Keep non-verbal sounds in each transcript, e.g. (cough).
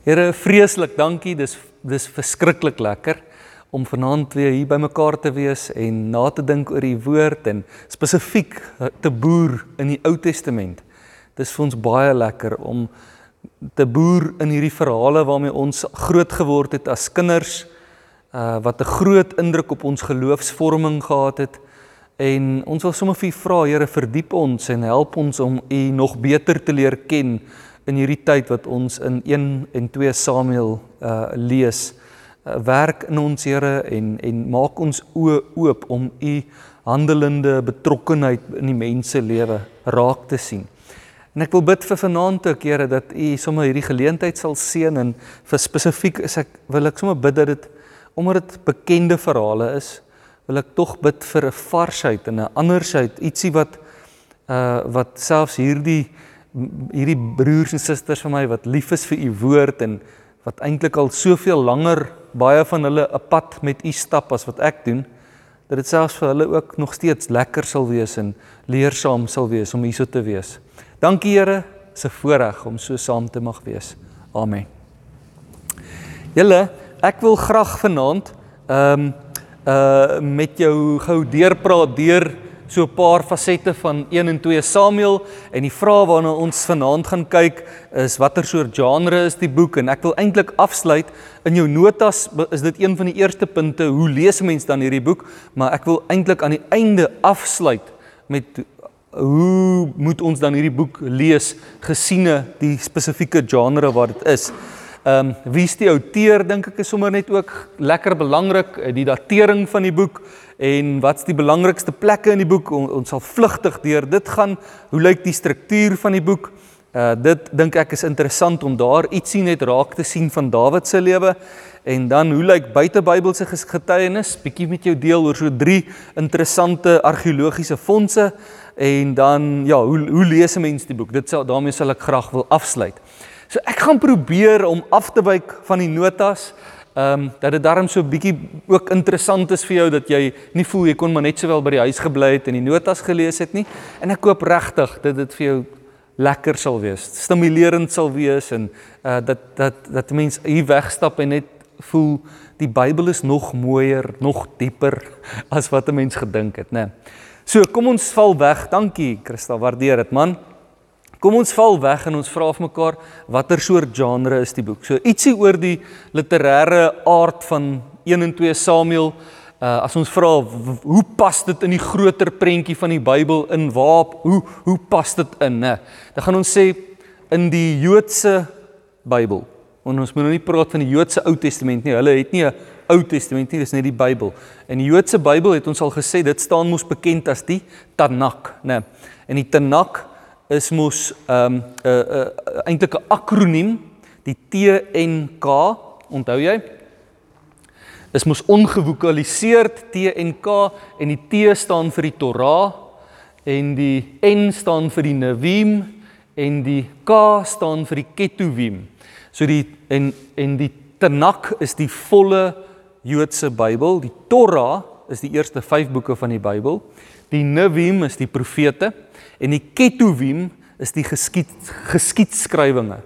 Here, vreeslik dankie. Dis dis verskriklik lekker om vanaand weer hier bymekaar te wees en na te dink oor die woord en spesifiek te boer in die Ou Testament. Dis vir ons baie lekker om te boer in hierdie verhale waarmee ons groot geword het as kinders uh wat 'n groot indruk op ons geloofsvorming gehad het en ons wil sommer vir U vra Here verdiep ons en help ons om U nog beter te leer ken in hierdie tyd wat ons in 1 en 2 Samuel uh lees. Uh, werk in ons Here en en maak ons oë oop om u handelende betrokkenheid in die mense lewe raak te sien. En ek wil bid vir vanaand ook Here dat u sommer hierdie geleentheid sal seën en vir spesifiek is ek wil ek sommer bid dat dit omdat dit bekende verhale is, wil ek tog bid vir 'n varsheid en 'n andersheid, ietsie wat uh wat selfs hierdie hierdie broers en susters van my wat lief is vir u woord en wat eintlik al soveel langer baie van hulle 'n pad met u stap as wat ek doen dat dit selfs vir hulle ook nog steeds lekker sal wees en leersaam sal wees om hierso te wees. Dankie Here, se voorreg om so saam te mag wees. Amen. Julle, ek wil graag vanaand ehm um, uh met jou gou deurpraat deur, deur so 'n paar fasette van 1 en 2 Samuel en die vraag waarna ons vanaand gaan kyk is watter soort genre is die boek? En ek wil eintlik afsluit. In jou notas is dit een van die eerste punte hoe lees 'n mens dan hierdie boek? Maar ek wil eintlik aan die einde afsluit met hoe moet ons dan hierdie boek lees gesiene die spesifieke genre wat dit is? Ehm um, wie is die outeur dink ek is sommer net ook lekker belangrik die datering van die boek en wat's die belangrikste plekke in die boek? On, ons sal vlugtig deur. Dit gaan hoe lyk die struktuur van die boek? Uh dit dink ek is interessant om daar ietsie net raak te sien van Dawid se lewe. En dan hoe lyk buite Bybelse getuienis? Bietjie met jou deel oor so drie interessante argeologiese fondse. En dan ja hoe hoe lees 'n mens die boek? Dit sal daarmee sal ek graag wil afsluit. So ek gaan probeer om af te wyk van die notas Ehm um, dat dit darm so bietjie ook interessant is vir jou dat jy nie voel jy kon maar net sowel by die huis gebly het en die notas gelees het nie. En ek koop regtig dat dit vir jou lekker sal wees, stimulerend sal wees en uh dat dat dat mense hier wegstap en net voel die Bybel is nog mooier, nog dieper (laughs) as wat 'n mens gedink het, né? So, kom ons val weg. Dankie, Christa, waardeer dit, man. Kom ons val weg en ons vra vir mekaar watter soort genre is die boek. So ietsie oor die literêre aard van 1 en 2 Samuel. Uh as ons vra hoe pas dit in die groter prentjie van die Bybel in waar hoe hoe pas dit in, né? Dan gaan ons sê in die Joodse Bybel. En ons moet nou nie praat van die Joodse Ou Testament nie. Hulle het nie 'n Ou Testament nie, dis net die Bybel. In die Joodse Bybel het ons al gesê dit staan mos bekend as die Tanakh, né? En die Tanakh is mos ehm um, 'n uh, uh, uh, eintlik 'n akroniem, die TNK, onthou jy? Is mos ongevokaliseerd TNK en die T staan vir die Torah en die N staan vir die Nevim en die K staan vir die Ketuvim. So die en en die Tanakh is die volle Joodse Bybel. Die Torah is die eerste 5 boeke van die Bybel. Die Nevim is die profete en die Ketuvim is die geskied geskiedskrywinge.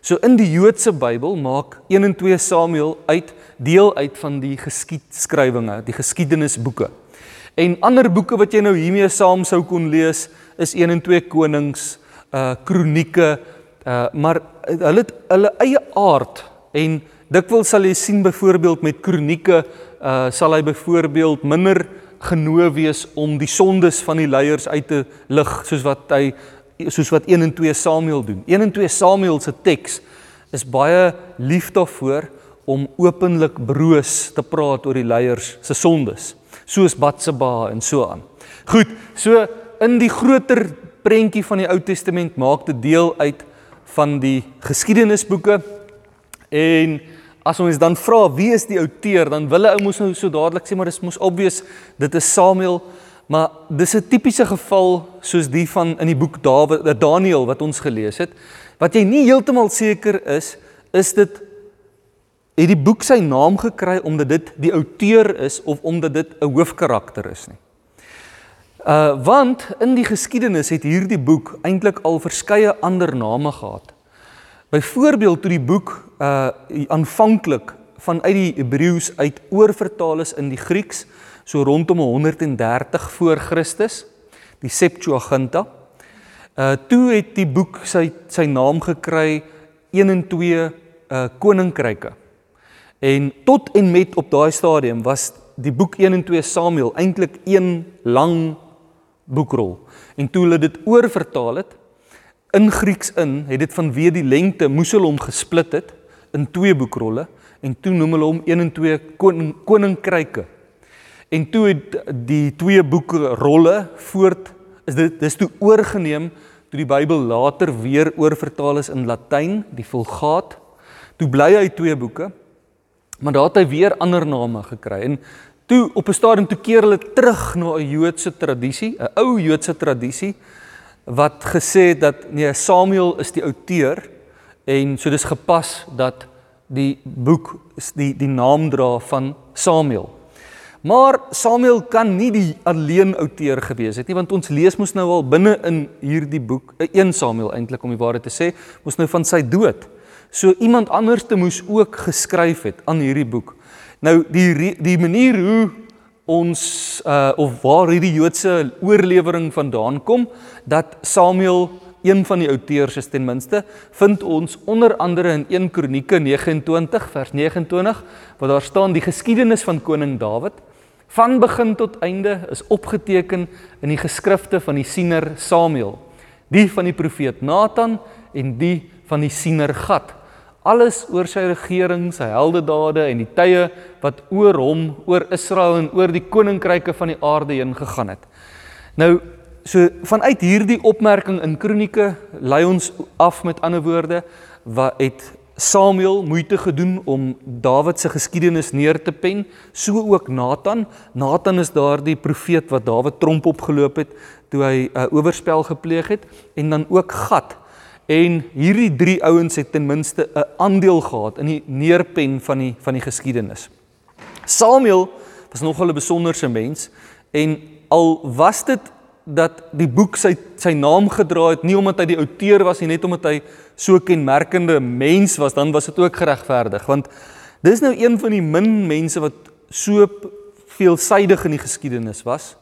So in die Joodse Bybel maak 1 en 2 Samuel uit deel uit van die geskiedskrywinge, die geskiedenisboeke. En ander boeke wat jy nou hiermee saam sou kon lees is 1 en 2 Konings, uh Kronieke, uh maar hulle het hulle eie aard en dikwels sal jy sien byvoorbeeld met Kronieke uh sal hy byvoorbeeld minder genooi wees om die sondes van die leiers uit te lig soos wat hy soos wat 1 en 2 Samuel doen. 1 en 2 Samuel se teks is baie lief daarvoor om openlik broos te praat oor die leiers se sondes, soos Batseba en so aan. Goed, so in die groter prentjie van die Ou Testament maak dit deel uit van die geskiedenisboeke en As ons dan vra wie is die outeur, dan wil 'n ou mos nou so dadelik sê maar dis mos obvious dit is Samuel, maar dis 'n tipiese geval soos die van in die boek Dawid, eh, Daniël wat ons gelees het. Wat jy nie heeltemal seker is, is dit het die boek sy naam gekry omdat dit die outeur is of omdat dit 'n hoofkarakter is nie. Uh want in die geskiedenis het hierdie boek eintlik al verskeie ander name gehad. Byvoorbeeld toe die boek uh aanvanklik vanuit die Hebreëus uit oorvertaal is in die Grieks so rondom 130 voor Christus, die Septuaginta. Uh toe het die boek sy sy naam gekry 1 en 2 uh koninkryke. En tot en met op daai stadium was die boek 1 en 2 Samuel eintlik een lang boekrol. En toe hulle dit oorvertaal het in Grieks in, het dit vanweë die lengte moes hulle hom gesplit het in twee boekrolle en toe noem hulle hom 1 en 2 koning, koninkryke. En toe het die twee boeke rolle voort is dit dis toe oorgeneem toe die Bybel later weer oorvertaal is in Latyn, die Vulgaat. Toe bly hy twee boeke. Maar daar het hy weer ander name gekry. En toe op 'n stadium toe keer hulle terug na 'n Joodse tradisie, 'n ou Joodse tradisie wat gesê het dat nee Samuel is die outeur en so dis gepas dat die boek die die naam dra van Samuel. Maar Samuel kan nie die alleen outeur gewees het nie want ons lees mos nou al binne in hierdie boek 'n 1 Samuel eintlik om die waarheid te sê, mos nou van sy dood. So iemand anders te moes ook geskryf het aan hierdie boek. Nou die die manier hoe ons uh of waar hierdie Joodse oorlewering vandaan kom dat Samuel een van die outeurs is ten minste vind ons onder andere in 1 Kronieke 29 vers 29 waar daar staan die geskiedenis van koning Dawid van begin tot einde is opgeteken in die geskrifte van die siener Samuel die van die profeet Nathan en die van die siener Gad alles oor sy regering, sy heldedade en die tye wat oor hom, oor Israel en oor die koninkryke van die aarde heen gegaan het. Nou, so vanuit hierdie opmerking in Kronieke lei ons af met ander woorde wat het Samuel moeite gedoen om Dawid se geskiedenis neer te pen, so ook Nathan. Nathan is daardie profeet wat Dawid tromp opgeloop het toe hy 'n uh, oorspel gepleeg het en dan ook Gad En hierdie drie ouens het ten minste 'n aandeel gehad in die neerpen van die van die geskiedenis. Samuel was nogal 'n besonderse mens en al was dit dat die boek sy sy naam gedra het nie omdat hy die outeur was nie net omdat hy so kenmerkende mens was dan was dit ook geregverdig want dis nou een van die min mense wat so veelsidig in die geskiedenis was.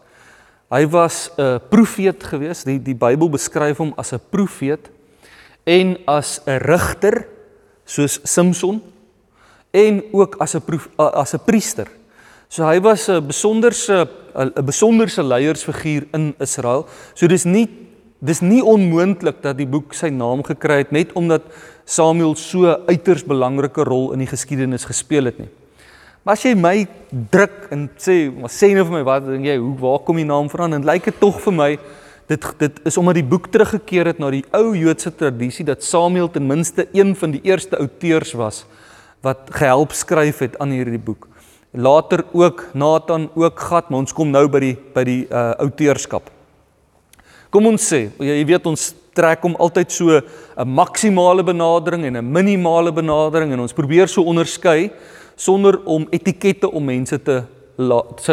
Hy was 'n profeet geweest. Die die Bybel beskryf hom as 'n profeet en as 'n rigter soos Samson en ook as 'n as 'n priester. So hy was 'n besonderse 'n besonderse leiersfiguur in Israel. So dis nie dis nie onmoontlik dat die boek sy naam gekry het net omdat Samuel so uiters belangrike rol in die geskiedenis gespeel het nie. Maar as jy my druk en sê, maar sê nou vir my wat dink jy, hoe waar kom die naam vandaan? En lyk dit tog vir my Dit dit is omdat die boek teruggekeer het na die ou Joodse tradisie dat Samuel ten minste een van die eerste outeurs was wat gehelp skryf het aan hierdie boek. Later ook Nathan ook Gad, maar ons kom nou by die by die uh outeurskap. Kom ons sê, jy weet ons trek hom altyd so 'n maksimale benadering en 'n minimale benadering en ons probeer so onderskei sonder om etikette om mense te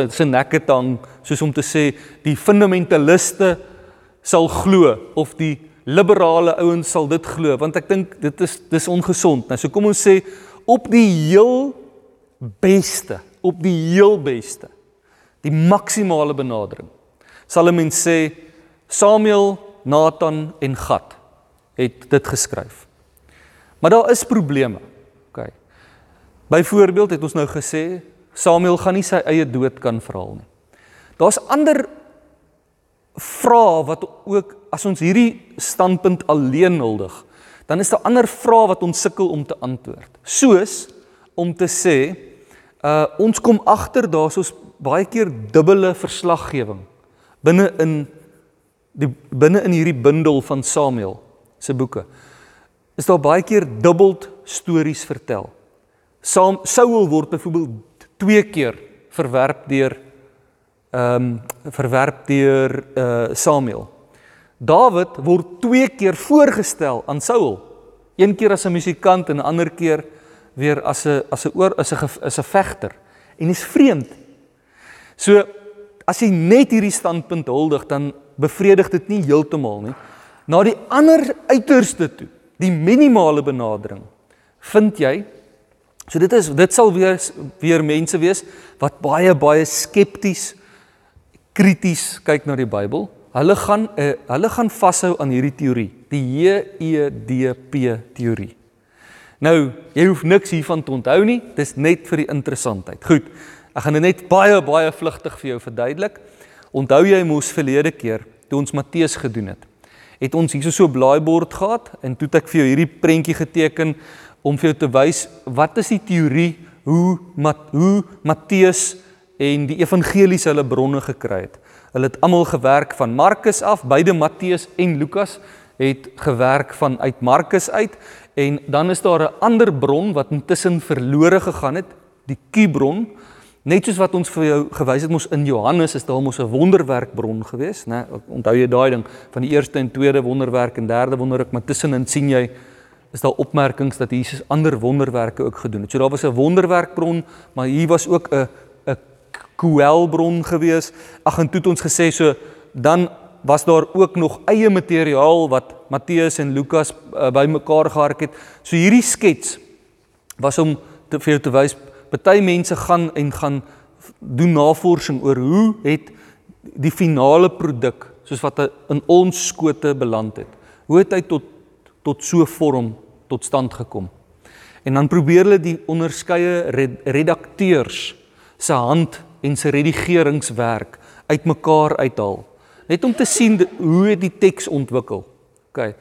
se nekke te hang soos om te sê die fundamentaliste sal glo of die liberale ouens sal dit glo want ek dink dit is dis ongesond. Nou so kom ons sê op die heel beste, op die heel beste. Die maksimale benadering. Sal 'n mens sê Samuel, Nathan en Gad het dit geskryf. Maar daar is probleme. OK. Byvoorbeeld het ons nou gesê Samuel gaan nie sy eie dood kan verhaal nie. Daar's ander vrae wat ook as ons hierdie standpunt alleen huldig, dan is daar ander vrae wat ons sukkel om te antwoord. Soos om te sê, uh ons kom agter daar's ons baie keer dubbele verslaggewing binne in die binne in hierdie bundel van Samuel se boeke. Is daar baie keer dubbeld stories vertel. Saam Saul word byvoorbeeld twee keer verwerp deur ehm um, verwerp deur uh Samuel. Dawid word twee keer voorgestel aan Saul. Een keer as 'n musikant en 'n ander keer weer as 'n as 'n oor as 'n as 'n vegter. En dis vreemd. So as jy net hierdie standpunt huldig, dan bevredig dit nie heeltemal nie. Na die ander uiterste toe, die minimale benadering vind jy so dit is dit sal weer weer mense wees wat baie baie skepties krities kyk na die Bybel. Hulle gaan uh, hulle gaan vashou aan hierdie teorie, die JEDP teorie. Nou, jy hoef niks hiervan te onthou nie, dis net vir die interessantheid. Goed. Ek gaan dit net baie baie vlugtig vir jou verduidelik. Onthou jy mos verlede keer toe ons Matteus gedoen het? Het ons hierso so 'n blaaibord gehad en toe het ek vir jou hierdie prentjie geteken om vir jou te wys wat is die teorie hoe Mat, hoe Matteus en die evangelies hulle bronne gekry het. Hulle het almal gewerk van Markus af, beide Matteus en Lukas het gewerk van uit Markus uit en dan is daar 'n ander bron wat intussen verlore gegaan het, die Q-bron. Net soos wat ons vir jou gewys het mos in Johannes is daar mos 'n wonderwerkbron gewees, né? Onthou jy daai ding van die eerste en tweede wonderwerk en derde wonderwerk, maar tussenin sien jy is daar opmerkings dat Jesus ander wonderwerke ook gedoen het. So daar was 'n wonderwerkbron, maar hier was ook 'n 'n kwelbron gewees. Ag en toe het ons gesê so dan was daar ook nog eie materiaal wat Matteus en Lukas uh, bymekaar gehark het. So hierdie skets was om te vir jou te wys party mense gaan en gaan doen navorsing oor hoe het die finale produk soos wat in ons skote beland het. Hoe het hy tot tot so vorm tot stand gekom? En dan probeer hulle die onderskeie redakteurs se hand en se redigeringswerk uitmekaar uithaal. Net om te sien hoe die teks ontwikkel. OK.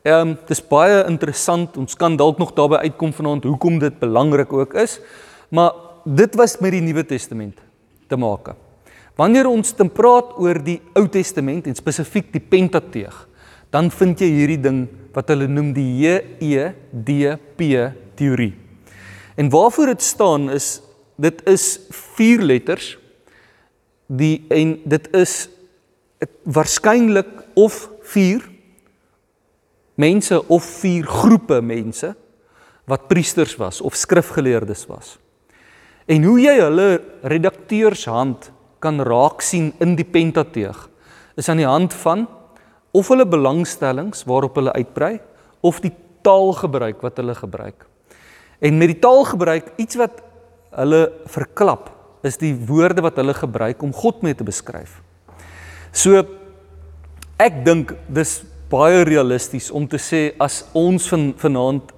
Ehm um, dis baie interessant. Ons kan dalk nog daarby uitkom vanaand hoekom dit belangrik ook is. Maar dit was met die Nuwe Testament te maak. Wanneer ons dan praat oor die Ou Testament en spesifiek die Pentateeg, dan vind jy hierdie ding wat hulle noem die JEDP teorie. En waarvoor dit staan is dit is vier letters die en dit is waarskynlik of vier mense of vier groepe mense wat priesters was of skrifgeleerdes was. En hoe jy hulle redakteurshand kan raak sien in die Pentateeg is aan die hand van of hulle belangstellings waarop hulle uitbrei of die taalgebruik wat hulle gebruik. En met die taalgebruik iets wat hulle verklap is die woorde wat hulle gebruik om God mee te beskryf. So ek dink dis baie realisties om te sê as ons van vanaand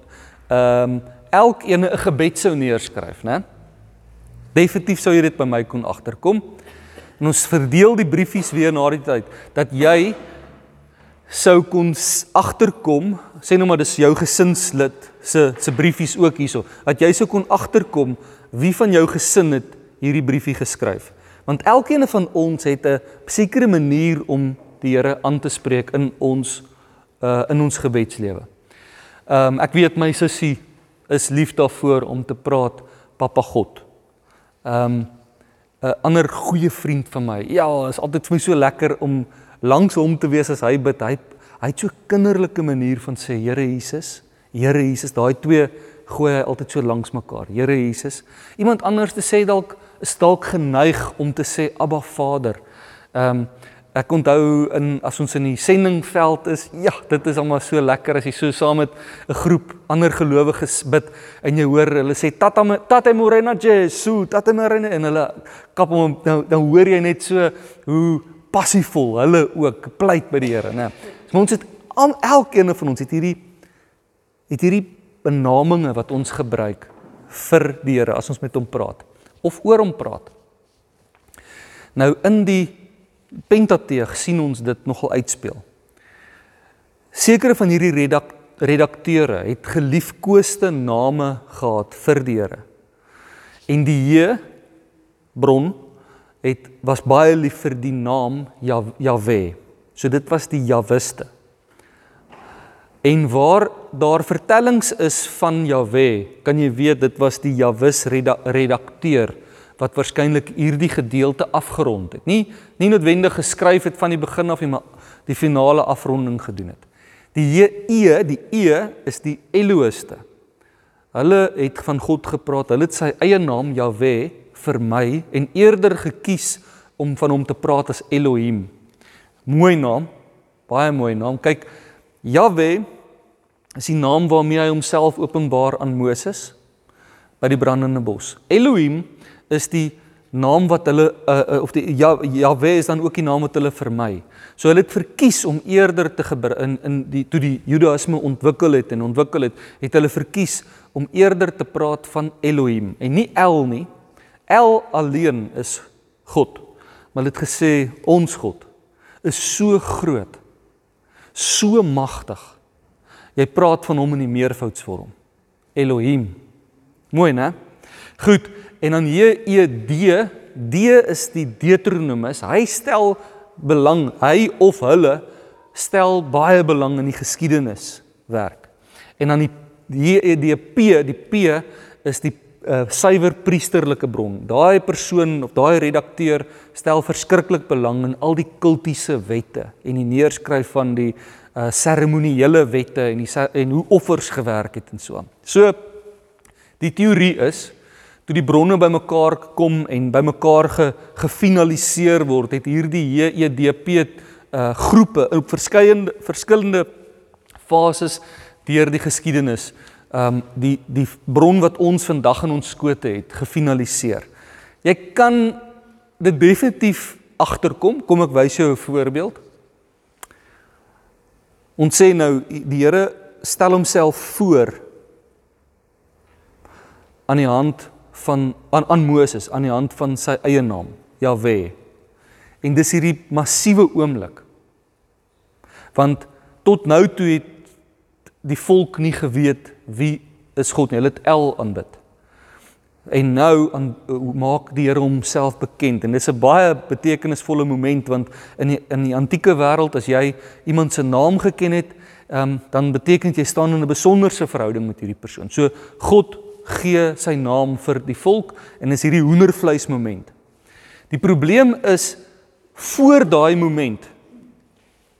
ehm um, elkeen 'n gebed sou neerskryf, né? Definitief sou jy dit by my kon agterkom. En ons verdeel die briefies weer na die tyd dat jy sou kon agterkom, sê nou maar dis jou gesinslid se se briefies ook hierso, dat jy sou kon agterkom wie van jou gesin het hierdie briefie geskryf. Want elkeen van ons het 'n sekere manier om die Here aan te spreek in ons uh in ons gebedslewe. Um ek weet my sussie is lief daarvoor om te praat Papa God. Um 'n ander goeie vriend van my. Ja, is altyd vir my so lekker om langs hom te wees as hy bid. Hy hy het so kinderlike manier van sê Here Jesus, Here Jesus, daai twee gooi hy altyd so langs mekaar. Here Jesus. Iemand anders te sê dalk is dalk geneig om te sê Abba Vader. Ehm um, ek onthou in as ons in die sendingveld is, ja, dit is almal so lekker as jy so saam met 'n groep ander gelowiges bid en jy hoor hulle sê tata tata morena Jesu, tata morena en hulle kap hom nou dan hoor jy net so hoe passievol hulle ook pleit by die Here, né? So ons het al elkeen van ons het hierdie het hierdie benaminge wat ons gebruik vir die Here as ons met hom praat of oor hom praat. Nou in die Pentateeg sien ons dit nogal uitspeel. Sekere van hierdie redak redakteure het geliefkoeste name gehad vir die Here. En die J bron het was baie lief vir die naam Jahwe. So dit was die Jawiste. En waar daar vertellings is van Jahwe, kan jy weet dit was die Jawis redakteur wat waarskynlik hierdie gedeelte afgerond het. Nie nie noodwendig geskryf het van die begin af nie, maar die finale afronding gedoen het. Die E, die E is die Elohiste. Hulle het van God gepraat. Hulle het sy eie naam Jahwe vir my en eerder gekies om van hom te praat as Elohim. Mooi naam. Baie mooi naam. Kyk, Jahwe is die naam waarmee hy homself openbaar aan Moses by die brandende bos. Elohim is die naam wat hulle uh, uh, of die Jahwe is dan ook die naam wat hulle vermy. So hulle het verkies om eerder te in in die toe die Judaïsme ontwikkel het en ontwikkel het, het hulle verkies om eerder te praat van Elohim en nie El nie. El alleen is God. Maar hulle het gesê ons God is so groot, so magtig Jy praat van hom in die meervoudsvorm. Elohim. Mooi, né? Goed. En dan J E D, is die Deuteronomus. Hy stel belang, hy of hulle stel baie belang in die geskiedenis werk. En dan die J E D P, die P is die uh, suiwer priesterlike bron. Daai persoon of daai redakteur stel verskriklik belang in al die kultiese wette en die neerskryf van die uh seremoniele wette en die en hoe offers gewerk het en so aan. So die teorie is toe die bronne bymekaar kom en bymekaar ge, gefinaliseer word, het hierdie HEDP uh groepe op verskeiende verskillende fases deur die geskiedenis um die die bron wat ons vandag in ons skote het gefinaliseer. Jy kan dit definitief agterkom. Kom ek wys jou 'n voorbeeld. Ons sê nou die Here stel homself voor aan die hand van aan aan Moses aan die hand van sy eie naam, Jahwe. En dis hierdie massiewe oomblik. Want tot nou toe het die volk nie geweet wie is God nie. Hulle het El aanbid. En nou aan maak die Here homself bekend en dis 'n baie betekenisvolle moment want in die, in die antieke wêreld as jy iemand se naam geken het, um, dan beteken dit jy staan in 'n besonderse verhouding met hierdie persoon. So God gee sy naam vir die volk en is hierdie hoendervleis moment. Die probleem is voor daai moment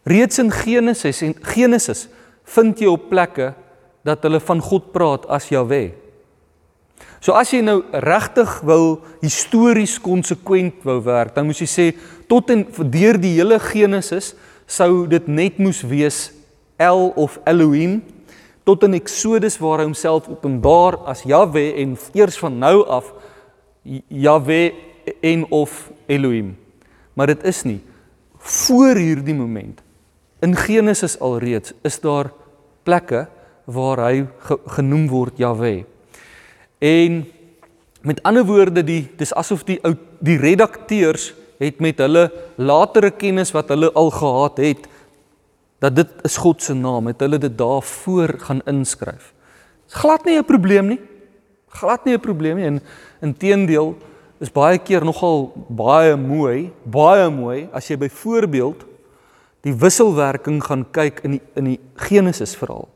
reeds in Genesis en Genesis vind jy op plekke dat hulle van God praat as Jahwe. So as jy nou regtig wil histories konsekwent wou werk, dan moes jy sê tot en deur die hele Genesis sou dit net moes wees El of Elohim tot in Exodus waar hy homself openbaar as Jahwe en eers van nou af Jahwe en of Elohim. Maar dit is nie voor hierdie moment in Genesis alreeds is daar plekke waar hy ge, genoem word Jahwe. En met ander woorde die dis asof die ou die redakteurs het met hulle latere kennis wat hulle al gehad het dat dit is God se naam het hulle dit daarvoor gaan inskryf. Glad nie 'n probleem nie. Glad nie 'n probleem nie en inteendeel is baie keer nogal baie mooi, baie mooi as jy byvoorbeeld die wisselwerking gaan kyk in die in die Genesis verhaal.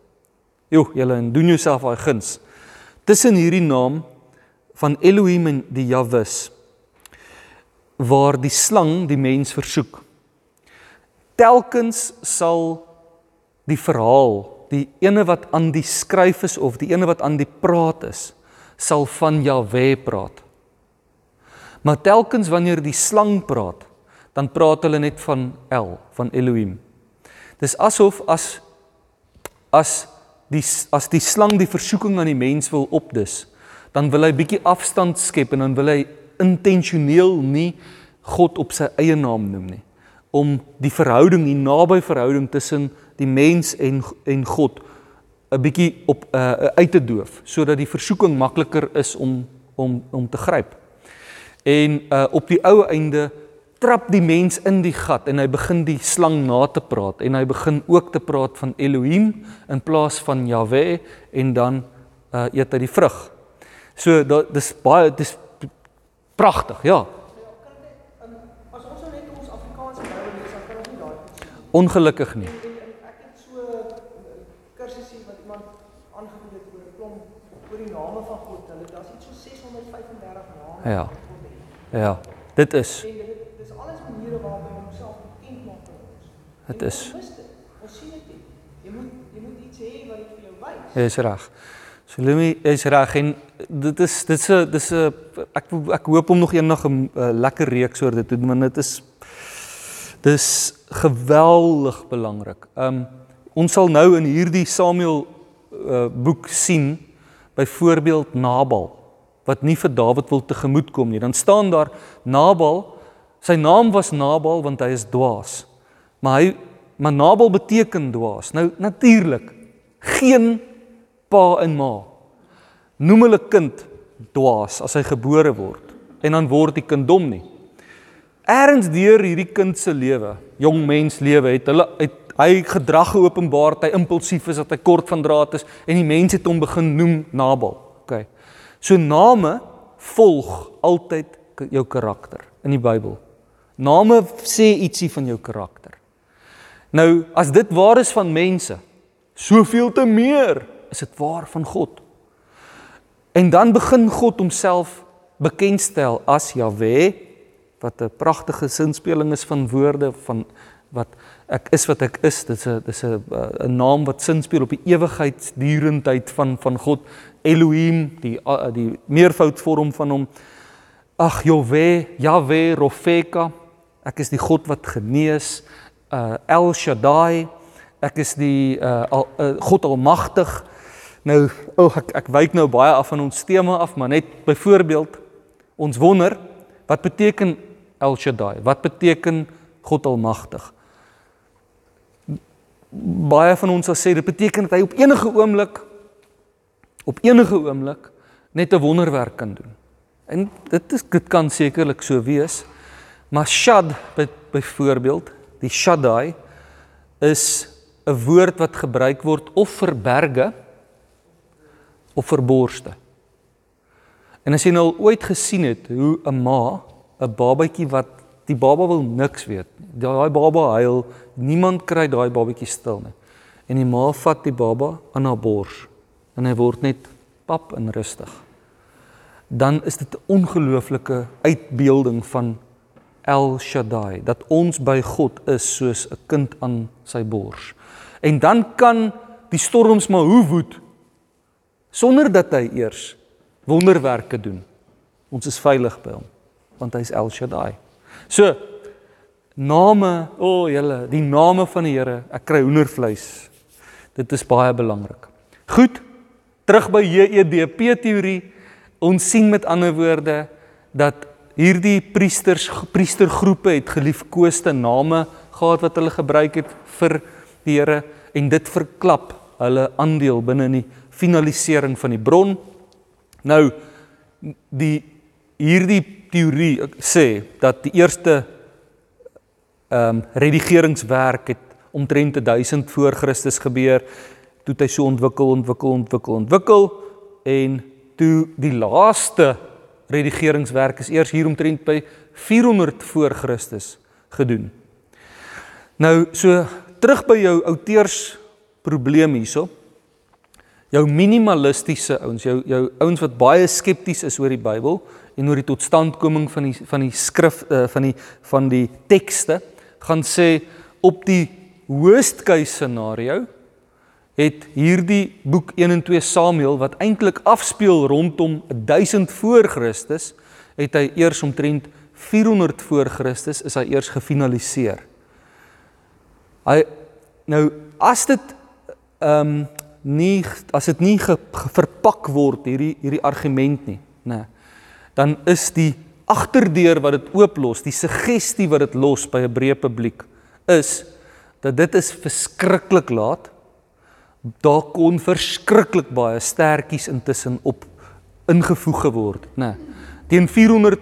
Jo, julle doen jouself daai guns tussen hierdie naam van Elohim en die Jahwes waar die slang die mens versoek. Telkens sal die verhaal, die ene wat aan die skryf is of die ene wat aan die praat is, sal van Jahwe praat. Maar telkens wanneer die slang praat, dan praat hulle net van El, van Elohim. Dis asof as as die as die slang die versoeking aan die mens wil opdis, dan wil hy bietjie afstand skep en dan wil hy intentioneel nie God op sy eie naam noem nie om die verhouding, die naby verhouding tussen die mens en en God 'n bietjie op uh, uit te doof sodat die versoeking makliker is om om om te gryp. En uh, op die ou einde trap die mens in die gat en hy begin die slang na te praat en hy begin ook te praat van Elohim in plaas van Jahwe en dan uh, eet hy die vrug. So dit dis baie dis pragtig, ja. Ongelukkig nie. ek het so kursusse wat iemand aangebied het oor 'n klomp oor die name van God. Hulle daar's iets so 635 name. Ja. Ja, dit is En dit dis alles maniere waarop hy homself bekend maak aan En is. ons sien dit nie. Jy moet jy moet iets hê wat dit vir jou wys. jy is reg. Lemmy is reg en dit is dit is 'n dis 'n ek ek hoop om nog eendag 'n uh, lekker reeks oor dit te doen want dit is dis geweldig belangrik. Um ons sal nou in hierdie Samuel uh, boek sien byvoorbeeld Nabal wat nie vir Dawid wil tegemoet kom nie. Dan staan daar Nabal, sy naam was Nabal want hy is dwaas. Maar hy maar Nabal beteken dwaas. Nou natuurlik geen pa en ma noem hulle kind dwaas as hy gebore word en dan word die kind dom nie. Eerens deur hierdie kind se lewe, jong mens lewe, het hulle het hy gedrag geopenbaar dat hy impulsief is, dat hy kort van draad is en die mense het hom begin noem Nabal. OK. So name volg altyd jou karakter in die Bybel. Name sê ietsie van jou karakter. Nou, as dit waar is van mense, soveel te meer is dit waar van God. En dan begin God homself bekendstel as Jahwe wat 'n pragtige sinspeling is van woorde van wat ek is wat ek is. Dit is 'n dis 'n 'n naam wat sinspeel op die ewigheidsdurendheid van van God Elohim, die die meervoudsvorm van hom. Ag Jahwe, Jahwe Rofeka. Ek is die God wat genees. Uh El Shaddai. Ek is die uh, al, uh God almagtig. Nou, oh, ek ek wyk nou baie af van ons tema af, maar net byvoorbeeld ons wonder wat beteken El Shaddai? Wat beteken God almagtig? baie van ons sal sê dit beteken dat hy op enige oomblik op enige oomblik net 'n wonderwerk kan doen. En dit is dit kan sekerlik so wees. Maar shad by, byvoorbeeld, die shaddai is 'n woord wat gebruik word of vir berge of vir borste. En as jy nou ooit gesien het hoe 'n ma 'n babatjie wat die baba wil niks weet. Daai baba huil, Niemand kry daai babatjie stil nie. En die ma vat die baba aan haar bors en hy word net pap en rustig. Dan is dit 'n ongelooflike uitbeelding van El Shaddai dat ons by God is soos 'n kind aan sy bors. En dan kan die storms maar hoe woed sonder dat hy eers wonderwerke doen. Ons is veilig by hom want hy's El Shaddai. So Name, o oh, julle, die name van die Here. Ek kry hoendervleis. Dit is baie belangrik. Goed. Terug by JEDP teorie. Ons sien met ander woorde dat hierdie priesters priestergroepe het geliefkoeste name gehad wat hulle gebruik het vir die Here en dit verklap hulle aandeel binne in die finalisering van die bron. Nou die hierdie teorie sê dat die eerste ehm um, redigeringswerk het omtrent 1000 voor Christus gebeur. Toe het hy so ontwikkel, ontwikkel, ontwikkel, ontwikkel en toe die laaste redigeringswerk is eers hier omtrent by 400 voor Christus gedoen. Nou so terug by jou outeurs probleem hierso. Jou minimalistiese ouens, jou jou ouens wat baie skepties is oor die Bybel en oor die totstandkoming van die van die skrif uh, van die van die tekste gaan sê op die worst case scenario het hierdie boek 1 en 2 Samuel wat eintlik afspeel rondom 1000 voor Christus het hy eers omtrent 400 voor Christus is hy eers gefinaliseer. Hy nou as dit ehm um, nie as dit nie ge, ge, verpak word hierdie hierdie argument nie, nê. Dan is die agterdeur wat dit ooplos, die suggestie wat dit los by 'n breë publiek is dat dit is verskriklik laat. Daar kon verskriklik baie stertjies intussen op ingevoeg geword, né? Nee. Teen 400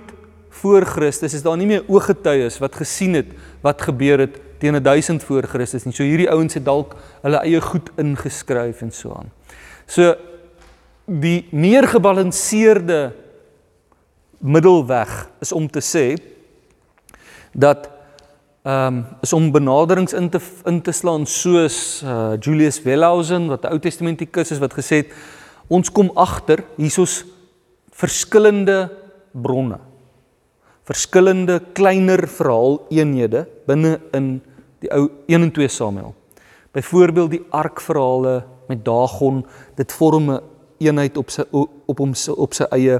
voor Christus is daar nie meer ooggetuies wat gesien het wat gebeur het teen 1000 voor Christus nie. So hierdie ouens het dalk hulle eie goed ingeskryf en so aan. So die meer gebalanseerde middelweg is om te sê dat ehm um, is om benaderings in te in te slaan soos uh, Julius Wellhausen wat 'n Ou Testamentikus is wat gesê het ons kom agter hiersoos verskillende bronne verskillende kleiner verhaal eenhede binne in die ou 1 en 2 Samuel. Byvoorbeeld die arkverhale met Dagon, dit vorm 'n eenheid op sy op hom op sy eie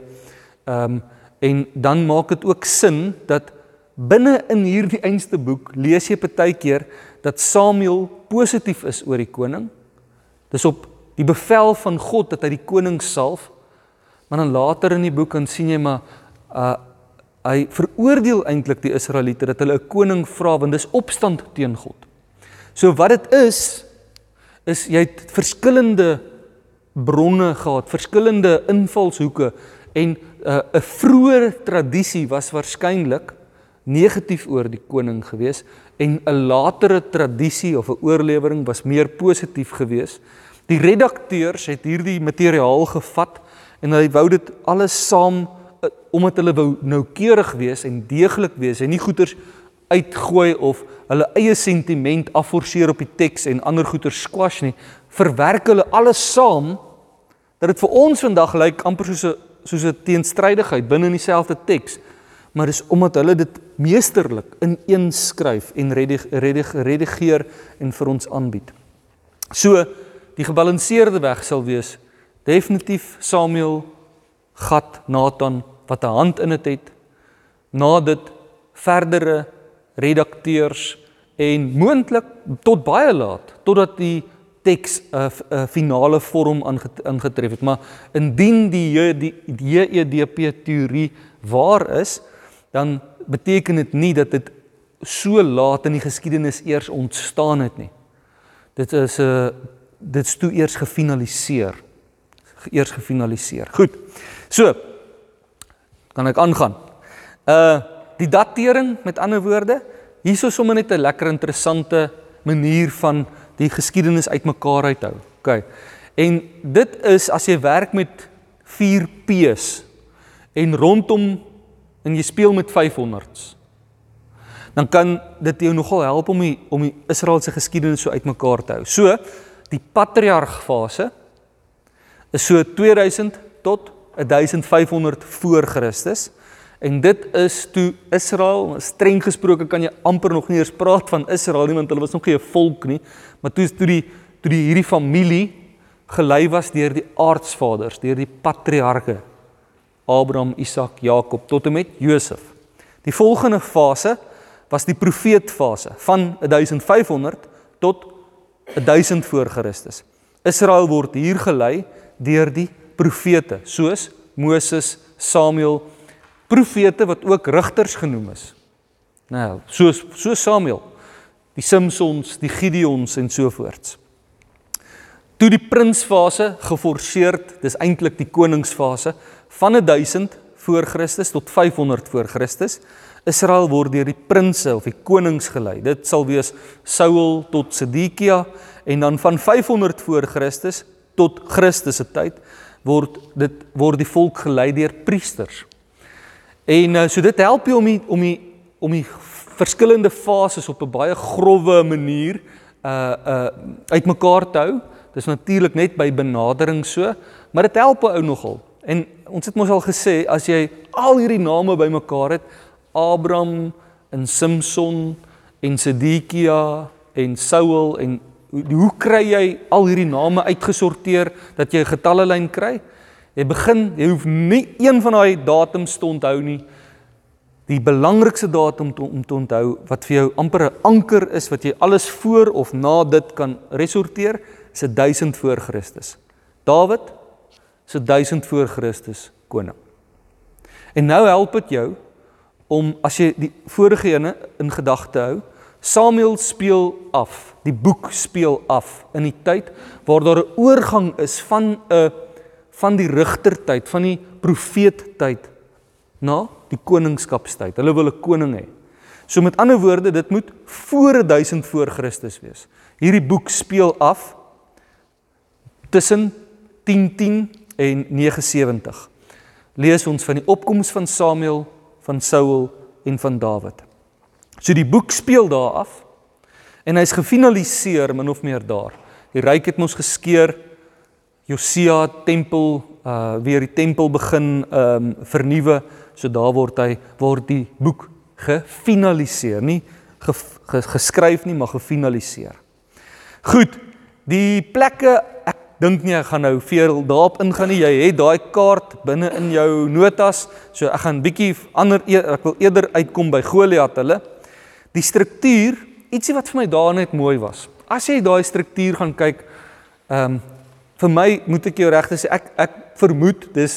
ehm um, En dan maak dit ook sin dat binne in hierdie einste boek lees jy partykeer dat Samuel positief is oor die koning. Dis op die bevel van God dat hy die koning salf. Maar dan later in die boek dan sien jy maar uh hy veroordeel eintlik die Israeliete dat hulle 'n koning vra want dis opstand teen God. So wat dit is is jy het verskillende bronne gehad, verskillende invalshoeke en 'n uh, 'n vroeë tradisie was waarskynlik negatief oor die koning gewees en 'n latere tradisie of 'n oorlewering was meer positief gewees. Die redakteurs het hierdie materiaal gevat en hulle wou dit alles saam uh, omdat hulle wou noukeurig wees en deeglik wees en nie goeters uitgooi of hulle eie sentiment afforceer op die teks en ander goeie squash nie, verwerk hulle alles saam dat dit vir ons vandag lyk amper soos 'n soos 'n teenstrydigheid binne in dieselfde teks. Maar dis omdat hulle dit meesterlik in een skryf en redig, redig, redigeer en vir ons aanbied. So die gebalanseerde weg sal wees definitief Samuel, Gad, Nathan wat 'n hand in dit het. Na dit verdere redakteurs en moontlik tot baie laat totdat die teks 'n uh, uh, finale vorm aangetref het maar indien die die JEDP teorie waar is dan beteken dit nie dat dit so laat in die geskiedenis eers ontstaan het nie. Dit is 'n uh, dit is toe eers gefinaliseer. Eers gefinaliseer. Goed. So kan ek aangaan? Uh die datering met ander woorde hierso sommer net 'n lekker interessante manier van die geskiedenis uitmekaar uithou. OK. En dit is as jy werk met 4 P's en rondom en jy speel met 500s. Dan kan dit jou nogal help om die om die Israeliese geskiedenis so uitmekaar te hou. So, die patriarg fase is so 2000 tot 1500 voor Christus. En dit is toe Israel, streng gesproke kan jy amper nog nie eens praat van Israel nie want hulle was nog nie 'n volk nie, maar toe is toe die toe die hierdie familie gelei was deur die aardsvaders, deur die patriarge Abraham, Isak, Jakob tot en met Josef. Die volgende fase was die profeetfase van 1500 tot 1000 voor Christus. Israel word hier gelei deur die profete soos Moses, Samuel, profete wat ook rigters genoem is. Nou, soos so Samuel, die Simsons, die Gideons en so voorts. Toe die prinsfase geforseerd, dis eintlik die koningsfase van 1000 voor Christus tot 500 voor Christus. Israel word deur die prinse of die konings gelei. Dit sal wees Saul tot Sedekia en dan van 500 voor Christus tot Christus se tyd word dit word die volk gelei deur priesters. En uh, so dit help jou om die, om die om die verskillende fases op 'n baie grouwe manier uh uh uitmekaar te hou. Dis natuurlik net by benadering so, maar dit help 'n ou nogal. En ons het mos al gesê as jy al hierdie name bymekaar het, Abraham en Samson en Sedekia en Saul en hoe, hoe kry jy al hierdie name uitgesorteer dat jy 'n getallelyn kry? Jy begin, jy hoef nie een van daai datums te onthou nie. Die belangrikste datum to, om te onthou wat vir jou amper 'n anker is wat jy alles voor of na dit kan resorteer, is 1000 voor Christus. Dawid is 1000 voor Christus koning. En nou help dit jou om as jy die vorige ene in gedagte hou, Samuel speel af, die boek speel af in die tyd waar daar 'n oorgang is van 'n van die rigtertyd, van die profeettyd na die koningskapstyd. Hulle wil 'n koning hê. So met ander woorde, dit moet voor 1000 voor Christus wees. Hierdie boek speel af tussen 1010 en 79. Lees ons van die opkoms van Samuel, van Saul en van Dawid. So die boek speel daar af en hy's gefinaliseer min of meer daar. Die ryk het mos geskeur Josia tempel uh weer die tempel begin um vernuwe. So daar word hy word die boek gefinaliseer, nie ge, ge, geskryf nie, maar gefinaliseer. Goed. Die plekke ek dink nie ek gaan nou veel daarop ingaan nie. Jy het daai kaart binne in jou notas. So ek gaan bietjie ander e, ek wil eerder uitkom by Goliat hulle. Die struktuur, ietsie wat vir my daar net mooi was. As jy daai struktuur gaan kyk, ehm um, vir my moet ek jou regtig sê ek ek vermoed dis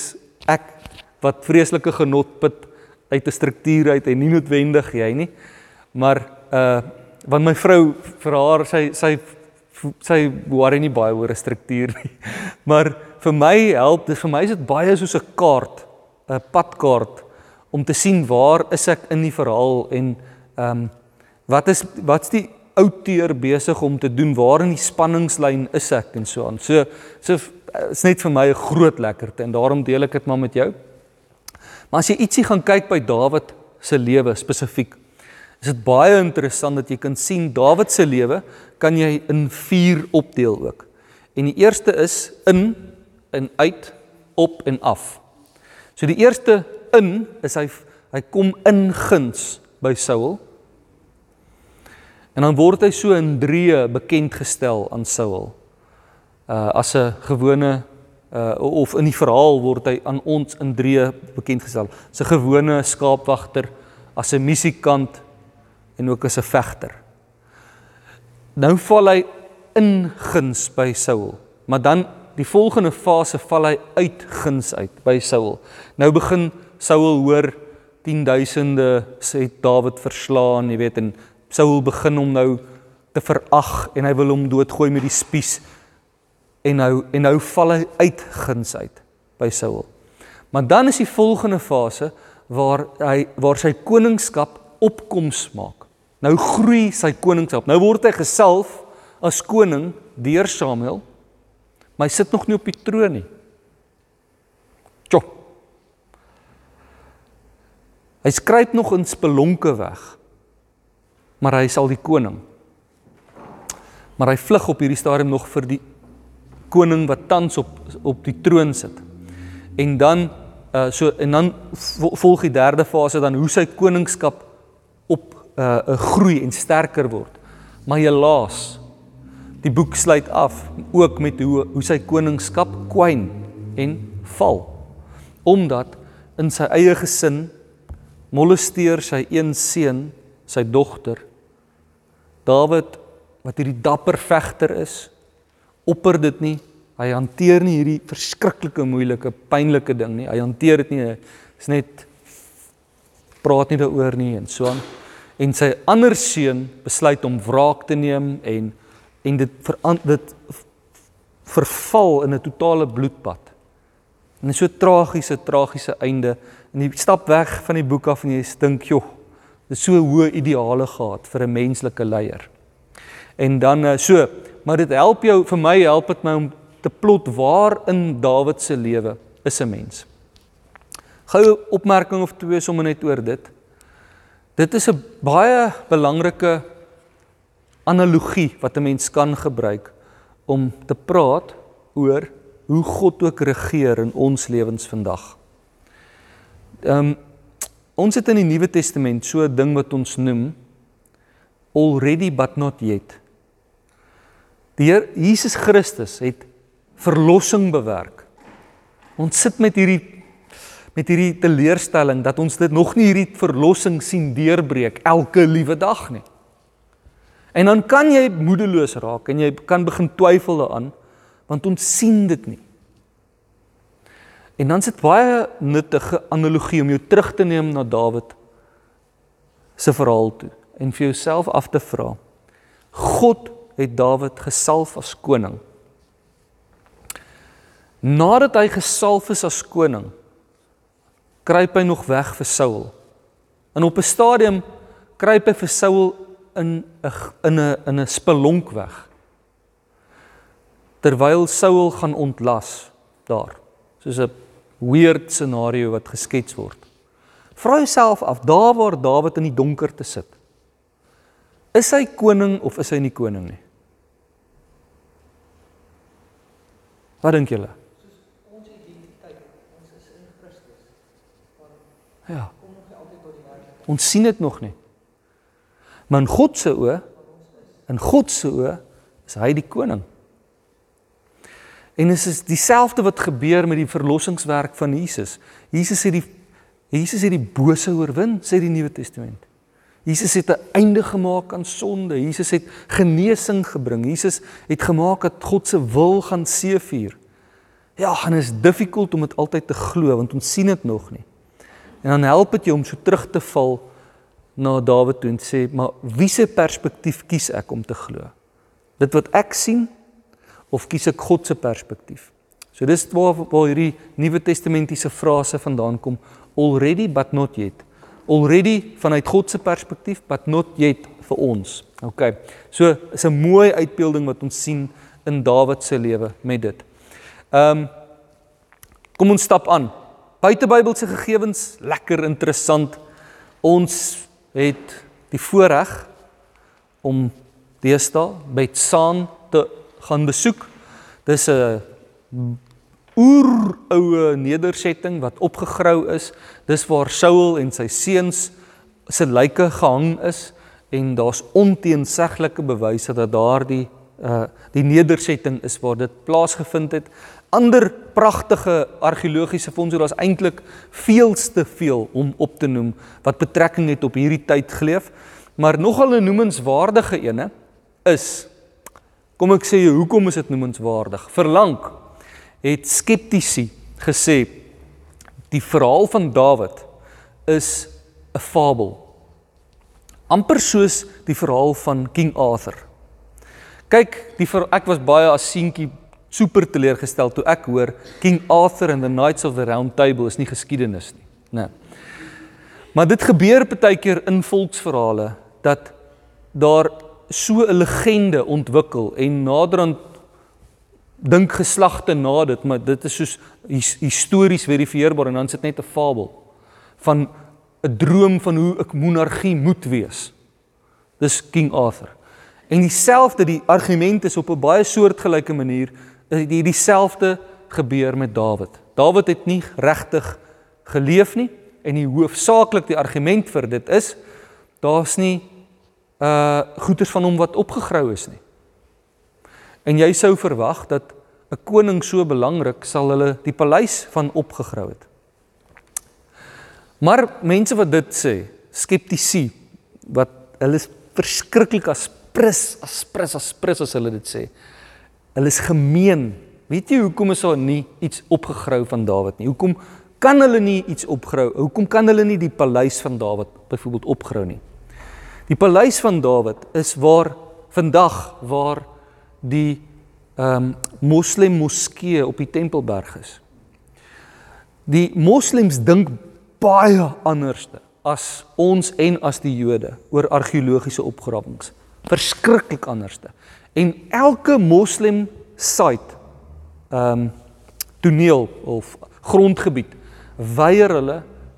ek wat vreeslike genot put uit 'n struktuur uit en nie noodwendig jy nie. Maar uh want my vrou vir haar sy sy sy worry nie baie oor 'n struktuur nie. (laughs) Maar vir my help dis vir my is dit baie soos 'n kaart, 'n padkaart om te sien waar is ek in die verhaal en ehm um, wat is wat's die outeur besig om te doen? Waar in die spanningslyn is ek en so aan. So so is net vir my 'n groot lekkerte en daarom deel ek dit maar met jou. Maar as jy ietsie gaan kyk by Dawid se lewe spesifiek, is dit baie interessant dat jy kan sien Dawid se lewe kan jy in 4 opdeel ook. En die eerste is in en uit, op en af. So die eerste in is hy hy kom in guns by Saul. En dan word hy so in drie bekend gestel aan Saul. Uh as 'n gewone uh of in die verhaal word hy aan ons in drie bekend gestel. 'n gewone skaapwagter, as 'n musikant en ook as 'n vegter. Nou val hy in guns by Saul, maar dan die volgende fase val hy uit guns uit by Saul. Nou begin Saul hoor 10 duisende sê Dawid verslaan, jy weet en Saul begin hom nou te verag en hy wil hom doodgooi met die spies en nou en nou val hy uit guns uit by Saul. Maar dan is die volgende fase waar hy waar sy koningskap opkoms maak. Nou groei sy koningskap. Nou word hy gesalf as koning deur Samuel. Maar hy sit nog nie op die troon nie. Tjop. Hy skryp nog in spelonke weg maar hy sal die koning. Maar hy vlug op hierdie stadium nog vir die koning wat tans op op die troon sit. En dan uh so en dan volg die derde fase dan hoe sy koningskap uh uh, groei en sterker word. Maar helaas die boek sluit af ook met hoe hoe sy koningskap kwyn en val. Omdat in sy eie gesin molesteer sy een seun, sy dogter Dawid wat hierdie dapper vegter is, opper dit nie. Hy hanteer nie hierdie verskriklike moeilike, pynlike ding nie. Hy hanteer dit nie. Is net praat nie daaroor nie en so aan. En sy ander seun besluit om wraak te neem en en dit verant dit verval in 'n totale bloedbad. En so tragiese tragiese einde. En jy stap weg van die boek af en jy dink, "Joh, Dis so hoë ideale gehad vir 'n menslike leier. En dan eh, so, maar dit help jou vir my help dit my om te plot waar in Dawid se lewe is 'n mens. Goue opmerking of twee sommer net oor dit. Dit is 'n baie belangrike analogie wat 'n mens kan gebruik om te praat oor hoe God ook regeer in ons lewens vandag. Ehm um, Ons het in die Nuwe Testament so 'n ding wat ons noem already but not yet. Die Heer Jesus Christus het verlossing bewerk. Ons sit met hierdie met hierdie teleurstelling dat ons dit nog nie hierdie verlossing sien deurbreek elke liewe dag nie. En dan kan jy moedeloos raak en jy kan begin twyfel daaraan want ons sien dit nie. En dan sit baie nuttige analogie om jou terug te neem na Dawid se verhaal toe en vir jouself af te vra. God het Dawid gesalf as koning. Nadat hy gesalf is as koning, kruip hy nog weg vir Saul. En op 'n stadium kruip hy vir Saul in 'n in 'n in 'n spelonk weg. Terwyl Saul gaan ontlas daar. Soos 'n weird scenario wat geskets word. Vra jouself af, daar waar Dawid in die donker te sit. Is hy koning of is hy nie koning nie? Wat dink julle? Ons identiteit, ons is in Christus. Ja. Ons sien dit nog nie. Maar in God se oë, in God se oë is hy die koning. En dit is dieselfde wat gebeur met die verlossingswerk van Jesus. Jesus het die Jesus het die bose oorwin, sê die Nuwe Testament. Jesus het 'n einde gemaak aan sonde. Jesus het genesing gebring. Jesus het gemaak dat God se wil gaan seëvier. Ja, en is difficult om dit altyd te glo want ons sien dit nog nie. En dan help dit jou om so terug te val na Dawid toe en sê, maar wie se perspektief kies ek om te glo? Dit wat ek sien of kies ek God se perspektief? So dis waar waar hierdie Nuwe Testamentiese frase vandaan kom, already but not yet. Already vanuit God se perspektief, but not yet vir ons. OK. So is 'n mooi uitbeelding wat ons sien in Dawid se lewe met dit. Ehm um, kom ons stap aan. Buitebybelse gegevens, lekker interessant. Ons het die voorreg om deesdae Betsaan te gaan besoek. Dis 'n oeroue nedersetting wat opgegrou is. Dis waar Saul en sy seuns se lyke gehang is en daar's onteenseglike bewyse dat daardie uh die nedersetting is waar dit plaasgevind het. Ander pragtige argeologiese fondse, daar's eintlik veelste veel om op te noem wat betrekking het op hierdie tyd geleef, maar nogal 'n noemenswaardige ene is kom ek sê jy hoekom is dit noemenswaardig? Verlang het skeptici gesê die verhaal van Dawid is 'n fabel. amper soos die verhaal van King Arthur. Kyk, die ver, ek was baie as seentjie super teleurgestel toe ek hoor King Arthur and the Knights of the Round Table is nie geskiedenis nie. Nee. Maar dit gebeur baie keer in volksverhale dat daar so 'n legende ontwikkel en naderhand dink geslagte na dit, maar dit is soos his, histories verifieerbaar en dan sit net 'n fabel van 'n droom van hoe 'n monargie moet wees. Dis King Arthur. En dieselfde die argument is op 'n baie soortgelyke manier die dieselfde gebeur met Dawid. Dawid het nie regtig geleef nie en die hoofsaaklik die argument vir dit is daar's nie uh goeders van hom wat opgegrou is nie. En jy sou verwag dat 'n koning so belangrik sal hulle die paleis van opgegrou het. Maar mense wat dit sê, skeptici wat hulle is verskriklik as prins, as prins, as prins as hulle dit sê. Hulle is gemeen. Weet jy hoekom is daar nie iets opgegrou van Dawid nie? Hoekom kan hulle nie iets opgrou? Hoekom kan hulle nie die paleis van Dawid byvoorbeeld opgrou nie? Die paleis van Dawid is waar vandag waar die ehm um, moslem moskee op die Tempelberg is. Die moslems dink baie anderste as ons en as die Jode oor argeologiese opgrawings. Verskriklik anderste. En elke moslem site ehm um, toneel of grondgebied weier hulle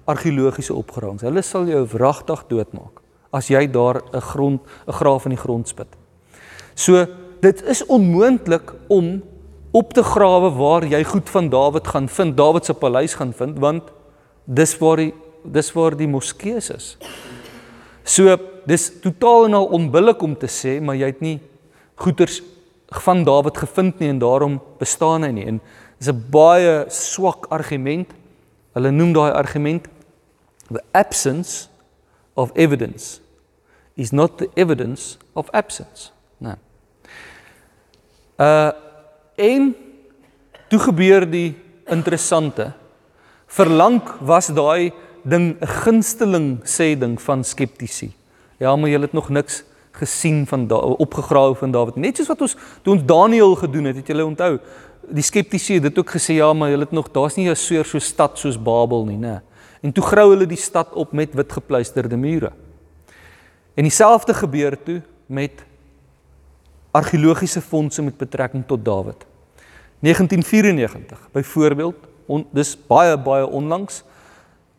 argeologiese opgrawings. Hulle sal jou wragtig doodmaak as jy daar 'n grond 'n graaf in die grond spit. So dit is onmoontlik om op te grawe waar jy goed van Dawid gaan vind, Dawid se paleis gaan vind, want dis waar die dis waar die moskee is. So dis totaal en al onbillik om te sê, maar jy het nie goeders van Dawid gevind nie en daarom bestaan hy nie. En dis 'n baie swak argument. Hulle noem daai argument the absence of evidence is not the evidence of absence. Nee. Uh en toe gebeur die interessante. Verlang was daai ding 'n gunsteling sê ding van skeptici. Ja, maar jy het nog niks gesien van opgegrawe van Dawid. Net soos wat ons toe ons Daniël gedoen het, het julle onthou. Die skeptici het dit ook gesê ja, maar hulle het nog daar's nie 'n soort so stad soos Babel nie, né? En toe grou hulle die stad op met wit gepluisterde mure. En dieselfde gebeur toe met argeologiese fondse met betrekking tot Dawid. 1994 byvoorbeeld, on, dis baie baie onlangs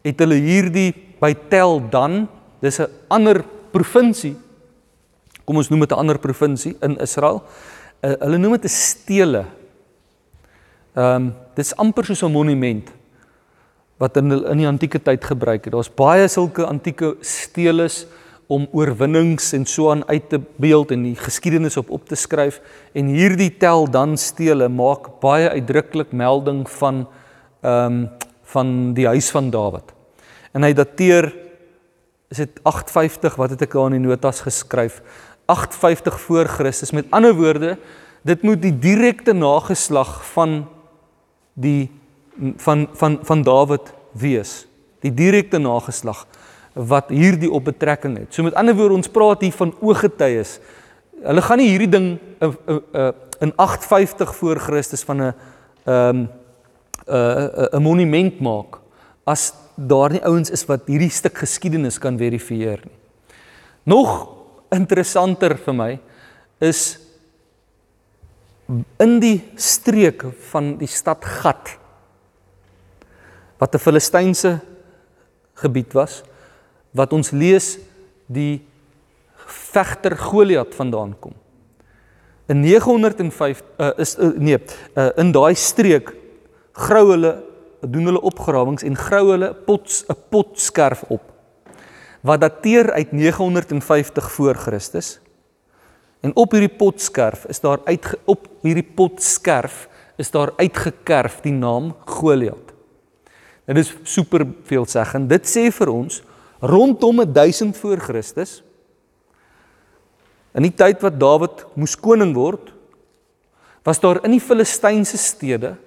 het hulle hierdie by Tel Dan, dis 'n ander provinsie. Kom ons noem dit 'n ander provinsie in Israel. Uh, hulle noem dit 'n stele. Ehm um, dis amper soos 'n monument wat in in die antieke tyd gebruik het. Daar's baie sulke antieke steles om oorwinnings en so aan uit te beeld en die geskiedenis op op te skryf en hierdie tel dan stele maak baie uitdruklik melding van ehm um, van die huis van Dawid. En hy dateer is dit 850 wat het ek daar in die notas geskryf? 850 voor Christus. Met ander woorde, dit moet die direkte nageslag van die van van van Dawid wees. Die direkte nageslag wat hierdie op betrekking het. So met ander woorde, ons praat hier van ooggetuies. Hulle gaan nie hierdie ding in in 850 voor Christus van 'n ehm 'n 'n monument maak as daar nie ouens is wat hierdie stuk geskiedenis kan verifieer nie. Nog interessanter vir my is in die streek van die stad Gat wat 'n Filistynse gebied was wat ons lees die vegter Goliat vandaan kom. In 905 uh, eh, is uh, nee, uh, in daai streek grou hulle doen hulle opgrawings en grou hulle pots 'n potskerf op wat dateer uit 950 voor Christus. En op hierdie potskerf is daar uit op hierdie potskerf is daar uitgekerf die naam Goliat. Dit is super veelzeggend. Dit sê vir ons rondom 1000 voor Christus in die tyd wat Dawid moes koning word, was daar in die Filistynse stede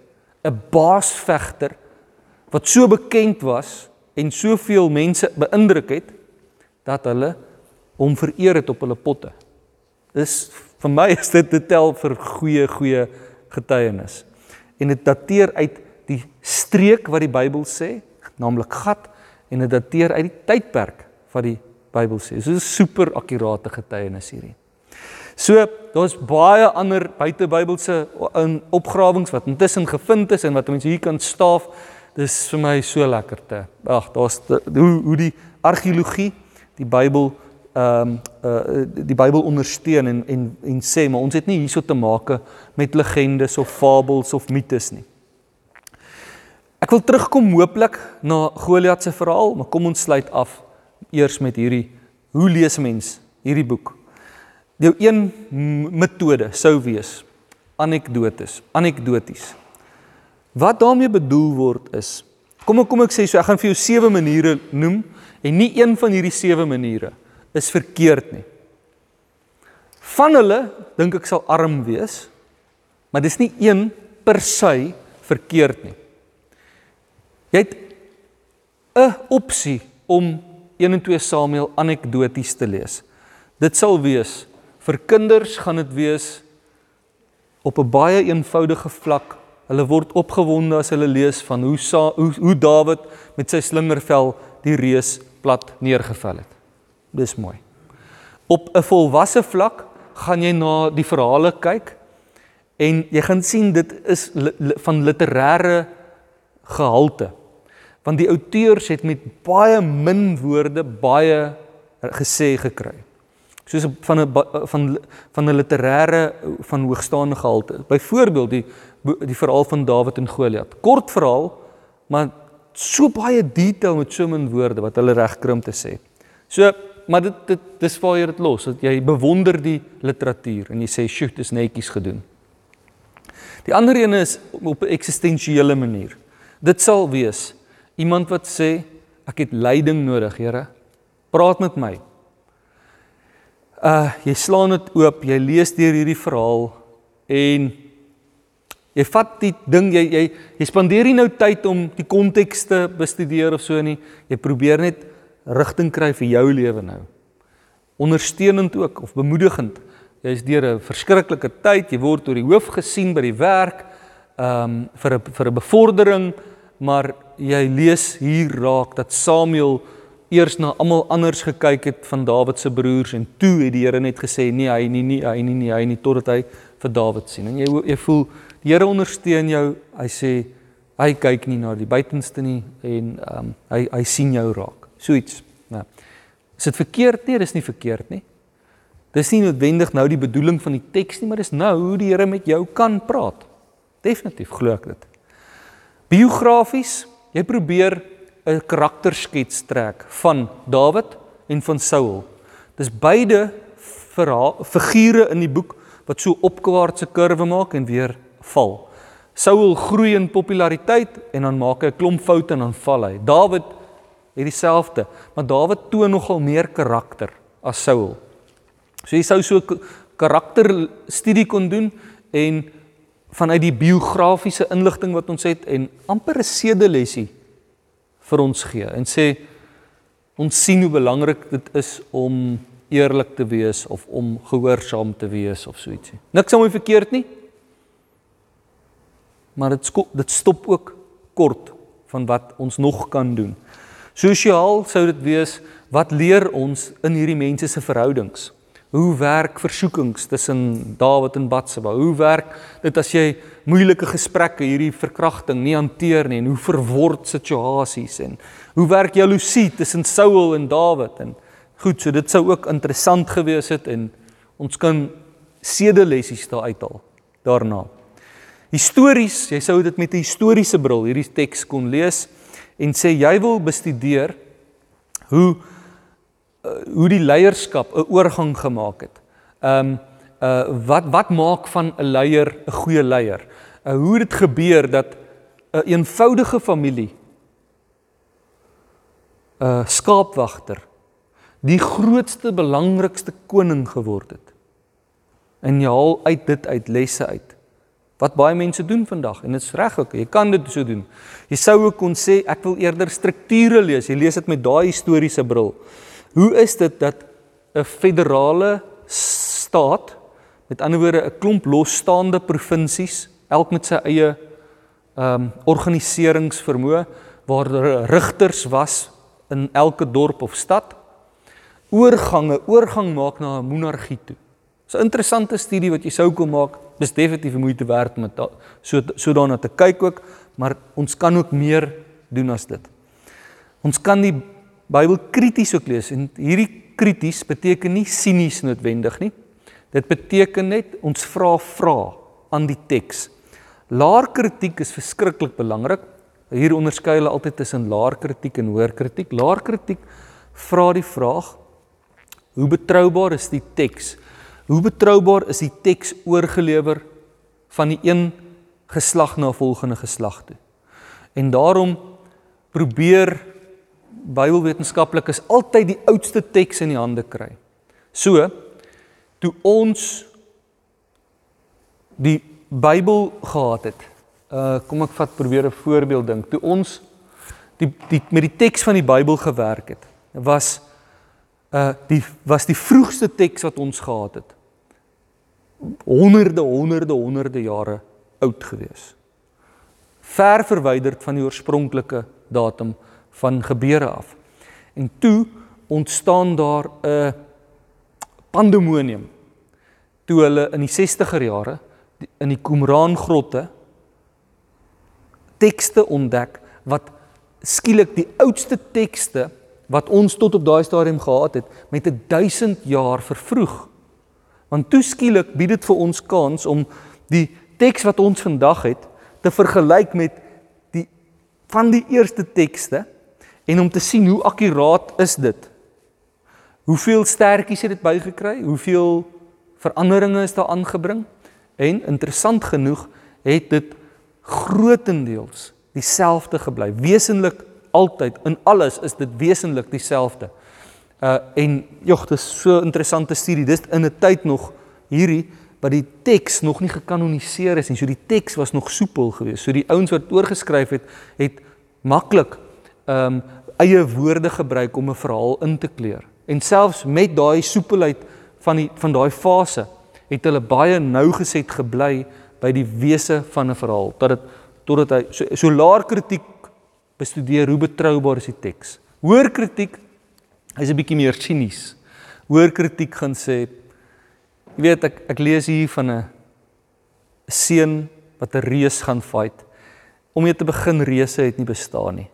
'n baasvegter wat so bekend was en soveel mense beïndruk het dat hulle hom vereer het op hulle potte. Dis vir my is dit te tel vir goeie goeie getuienis. En dit dateer uit die streek wat die Bybel sê, naamlik gat en dit dateer uit die tydperk wat die Bybel sê. So 'n super akkurate getuienis hierdie. So, daar's baie ander buitebybelse opgrawings wat intussen gevind is en wat mense hier kan staaf. Dis vir my so lekker te. Ag, daar's hoe hoe die argeologie die Bybel ehm um, uh die Bybel ondersteun en en en sê maar ons het nie hierso te make met legendes of fabels of mites nie. Ek wil terugkom hooplik na Goliat se verhaal, maar kom ons sluit af eers met hierdie hoe lees mens hierdie boek? Jou een metode sou wees anekdotes, anekdoties. Wat daarmee bedoel word is Kom ek kom ek sê so ek gaan vir jou sewe maniere noem en nie een van hierdie sewe maniere is verkeerd nie. Van hulle dink ek sal arm wees, maar dis nie een per se verkeerd nie. Jy het 'n opsie om 1 en 2 Samuel anekdoties te lees. Dit sal wees vir kinders gaan dit wees op 'n baie eenvoudige vlak. Hulle word opgewonde as hulle lees van hoe Sa hoe, hoe Dawid met sy slingervel die reus plat neergeval het. Dis mooi. Op 'n volwasse vlak gaan jy na die verhale kyk en jy gaan sien dit is li, li, van literêre gehalte want die outeurs het met baie min woorde baie gesê gekry. Soos van 'n van van 'n literêre van hoogstaande gehalte. Byvoorbeeld die die verhaal van Dawid en Goliat. Kort verhaal, maar so baie detail met so min woorde wat hulle reg krimp te sê. So, maar dit dit dis waar jy dit los, dat jy bewonder die literatuur en jy sê, "Sjoe, dis netjies gedoen." Die ander een is op 'n eksistensiële manier. Dit sal wees Iemand wat sê ek het leiding nodig, Here. Praat met my. Uh jy slaan dit oop, jy lees deur hierdie verhaal en jy vat die ding jy jy jy spandeer nie nou tyd om die konteks te bestudeer of so nie. Jy probeer net rigting kry vir jou lewe nou. Ondersteunend ook of bemoedigend. Jy's deur 'n verskriklike tyd, jy word oor die hoof gesien by die werk, ehm um, vir 'n vir 'n bevordering, maar jy lees hier raak dat Samuel eers na almal anders gekyk het van Dawid se broers en toe het die Here net gesê nee hy nie nie hy nie nie hy nie totdat hy vir Dawid sien en jy jy voel die Here ondersteun jou hy sê hy kyk nie na die buitenste nie en um, hy hy sien jou raak. So iets nou is dit verkeerd? Nee dis nie verkeerd nie. Dis nie noodwendig nou die bedoeling van die teks nie maar dis nou hoe die Here met jou kan praat. Definitief glo ek dit. Biografies. Jy probeer 'n karakterskets trek van Dawid en van Saul. Dis beide verhaal figure in die boek wat so opwaartse kurwe maak en weer val. Saul groei in populariteit en dan maak hy 'n klomp foute en dan val hy. Dawid het dieselfde, maar Dawid toon nogal meer karakter as Saul. So jy sou so karakterstudie kon doen en vanuit die biografiese inligting wat ons het en amper 'n sedelesie vir ons gee en sê ons sien hoe belangrik dit is om eerlik te wees of om gehoorsaam te wees of so ietsie. Niks aan my verkeerd nie. Maar dit dit stop ook kort van wat ons nog kan doen. Sosiaal sou dit wees wat leer ons in hierdie mense se verhoudings? Hoe werk versoekings tussen Dawid en Batseba? Hoe werk dit as jy moeilike gesprekke, hierdie verkrachting nie hanteer nie en hoe verword situasies en hoe werk jaloesie tussen Saul en Dawid en goed, so dit sou ook interessant gewees het en ons kan sedelessies daar uithaal daarna. Histories, jy sou dit met 'n historiese bril hierdie teks kon lees en sê jy wil bestudeer hoe uh, hoe die leierskap 'n oorgang gemaak het. Um uh wat wat maak van 'n leier 'n goeie leier? Uh, hoe dit gebeur dat 'n een eenvoudige familie 'n uh, skaapwagter die grootste belangrikste koning geword het. En jy haal uit dit uit lesse uit. Wat baie mense doen vandag en dit is reg ook. Jy kan dit so doen. Jy sou ook kon sê ek wil eerder strukture lees. Jy lees dit met daai historiese bril. Hoe is dit dat 'n federale staat met ander woorde 'n klomp losstaande provinsies, elk met sy eie ehm um, organiseringsvermoë waar daar rigters was in elke dorp of stad oorgange oorgang maak na 'n monargie toe. Dis 'n interessante studie wat jy sou kon maak. Dis definitief moeite werd om so so daarna te kyk ook, maar ons kan ook meer doen as dit. Ons kan die Bybel krities ook lees en hierdie krities beteken nie sinies noodwendig nie. Dit beteken net ons vra vra aan die teks. Laar kritiek is verskriklik belangrik. Hier onderskei hulle altyd tussen laar kritiek en hoër kritiek. Laar kritiek vra die vraag: Hoe betroubaar is die teks? Hoe betroubaar is die teks oorgelewer van die een geslag na volgende geslag toe? En daarom probeer Bybelwetenskaplikes altyd die oudste teks in die hande kry. So toe ons die Bybel gehad het. Uh kom ek vat probeer 'n voorbeeld dink. Toe ons die die met die teks van die Bybel gewerk het, was uh die was die vroegste teks wat ons gehad het honderde honderde honderde jare oud gewees ver verwyderd van die oorspronklike datum van gebeure af en toe ontstaan daar 'n pandemonium toe hulle in die 60er jare in die Qumran grotte tekste ontdek wat skielik die oudste tekste wat ons tot op daai stadium gehad het met 'n 1000 jaar vervroeg. Want toeskielik bied dit vir ons kans om die teks wat ons vandag het te vergelyk met die van die eerste tekste en om te sien hoe akkuraat is dit. Hoeveel stertjies het dit bygekry? Hoeveel veranderinge is daar aangebring? En interessant genoeg het dit grootendeels dieselfde gebly. Wesenlik altyd in alles is dit wesenlik dieselfde. Uh en jog, dis so interessante studie. Dis in 'n tyd nog hierdie wat die teks nog nie gekanoniseer is nie. So die teks was nog soepel geweest. So die ouens wat oorgeskryf het, het maklik um eie woorde gebruik om 'n verhaal in te kleur. En selfs met daai soepelheid van die van daai fase het hulle baie nougeset gebly by die wese van 'n verhaal tot dit totdat hy so, so laer kritiek bestudeer hoe betroubaar is die teks. Hoër kritiek is 'n bietjie meer sinies. Hoër kritiek gaan sê jy weet ek ek lees hier van 'n seun wat 'n reus gaan fight. Om jy te begin reuse het nie bestaan nie.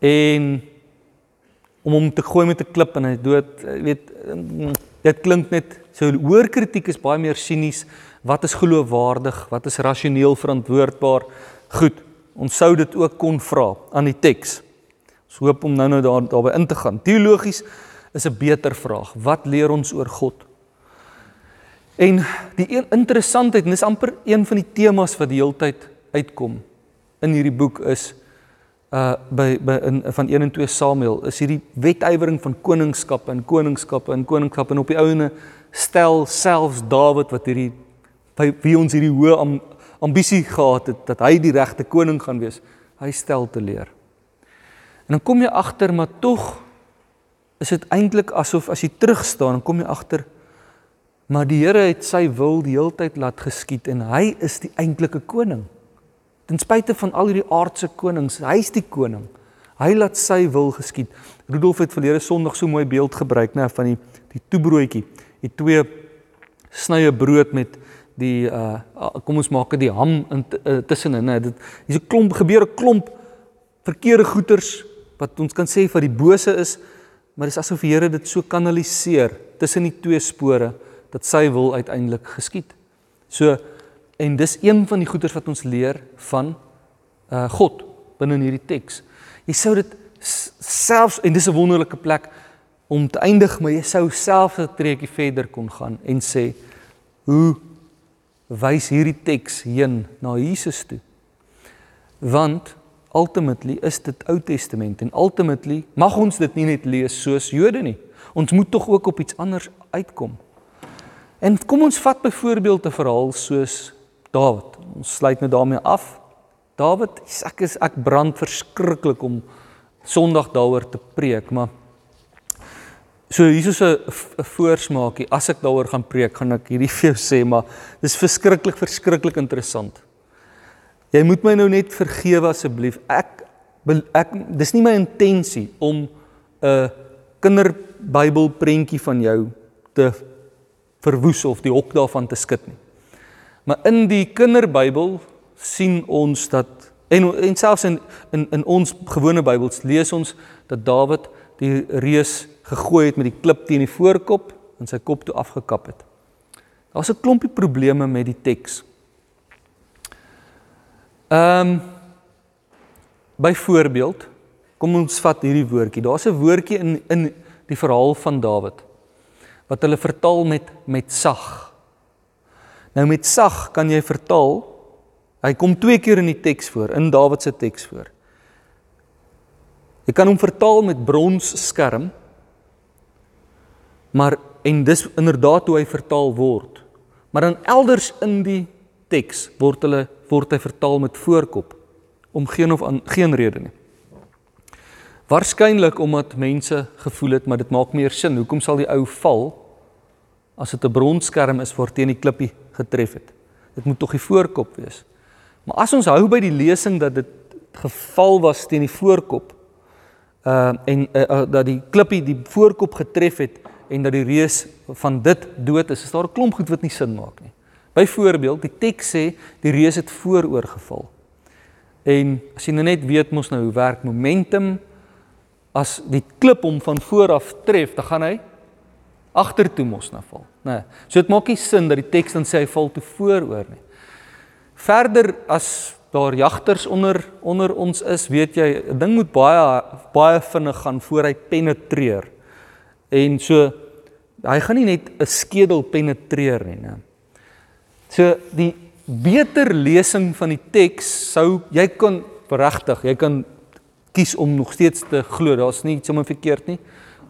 En om hom te gooi met 'n klip en hy dood, jy weet dit klink net so hoër kritiek is baie meer sinies. Wat is geloofwaardig? Wat is rasioneel verantwoordbaar? Goed, Ons sou dit ook kon vra aan die teks. Ons hoop om nou-nou daar daarby in te gaan. Teologies is 'n beter vraag. Wat leer ons oor God? En die een interessantheid, en dis amper een van die temas wat die heeltyd uitkom in hierdie boek is uh by by in van 1 en 2 Samuel is hierdie wetywering van koningskappe en koningskappe en koningskappe en op die ouene stel selfs Dawid wat hierdie by wie ons hierdie hoë am, ambisie gehad het dat hy die regte koning gaan wees, hy stel te leer. En dan kom jy agter maar tog is dit eintlik asof as jy terug staan, dan kom jy agter maar die Here het sy wil die heeltyd laat geskied en hy is die eintlike koning. Ten spyte van al hierdie aardse konings, hy's die koning. Hy laat sy wil geskied. Rudolf het verlede Sondag so mooi beeld gebruik, nê, van die die toebroodjie. Die twee snye brood met die uh kom ons maak dit die ham in uh, tussenin, nê. Dit hier's 'n klomp gebeur 'n klomp verkeerde goeters wat ons kan sê vir die bose is, maar dis asof die Here dit so kanaliseer tussen die twee spore dat sy wil uiteindelik geskied. So en dis een van die goeters wat ons leer van uh God binne in hierdie teks. Jy sou dit selfs en dis 'n wonderlike plek om te eindig, maar jy sou self 'n treukie verder kon gaan en sê hoe wys hierdie teks heen na Jesus toe. Want ultimately is dit Ou Testament en ultimately mag ons dit nie net lees soos Jode nie. Ons moet tog ook op iets anders uitkom. En kom ons vat byvoorbeeld 'n verhaal soos Dawid. Ons sluit nou daarmee af. Dawid, ek is ek brand verskriklik om Sondag daaroor te preek, maar So hier is 'n voorsmaakie. As ek daaroor gaan preek, gaan ek hierdie (laughs) vir jou sê, maar dis verskriklik verskriklik interessant. Jy moet my nou net vergewe asseblief. Ek ek dis nie my intensie om 'n kinderbybel prentjie van jou te verwoes of die hok daarvan te skud nie. Maar in die kinderbybel sien ons dat en en selfs in in in ons gewone Bybels lees ons dat Dawid die reus gegooi het met die klip teen die voorkop en sy kop toe afgekap het. Daar's 'n klompie probleme met die teks. Ehm um, Byvoorbeeld, kom ons vat hierdie woordjie. Daar's 'n woordjie in in die verhaal van Dawid wat hulle vertaal met met sag. Nou met sag kan jy vertaal. Hy kom twee keer in die teks voor, in Dawid se teks voor. Jy kan hom vertaal met brons skerm. Maar en dis inderdaad hoe hy vertaal word. Maar dan elders in die teks word hulle word hy vertaal met voorkop om geen of an, geen rede nie. Waarskynlik omdat mense gevoel het maar dit maak meer sin. Hoekom sal die ou val as dit 'n bronskerm is waar teen die klippie getref het? Dit moet tog die voorkop wees. Maar as ons hou by die lesing dat dit geval was teen die voorkop, uh en uh, uh, dat die klippie die voorkop getref het en dat die reus van dit dood is, is daar 'n klomp goed wat nie sin maak nie. Byvoorbeeld, die teks sê die reus het vooroor geval. En as jy nou net weet mos nou hoe werk momentum as die klip hom van voor af tref, dan gaan hy agtertoe mos na val, nê. Nee, so dit maak nie sin dat die teks dan sê hy val toe vooroor nie. Verder as daar jagters onder onder ons is, weet jy, 'n ding moet baie baie vinnig gaan voor hy penetreer. En so hy gaan nie net 'n skedel penetreer nie, né? So die beter lesing van die teks sou jy kon regtig, jy kan kies om nog steeds te glo, daar's nie iets sommer verkeerd nie,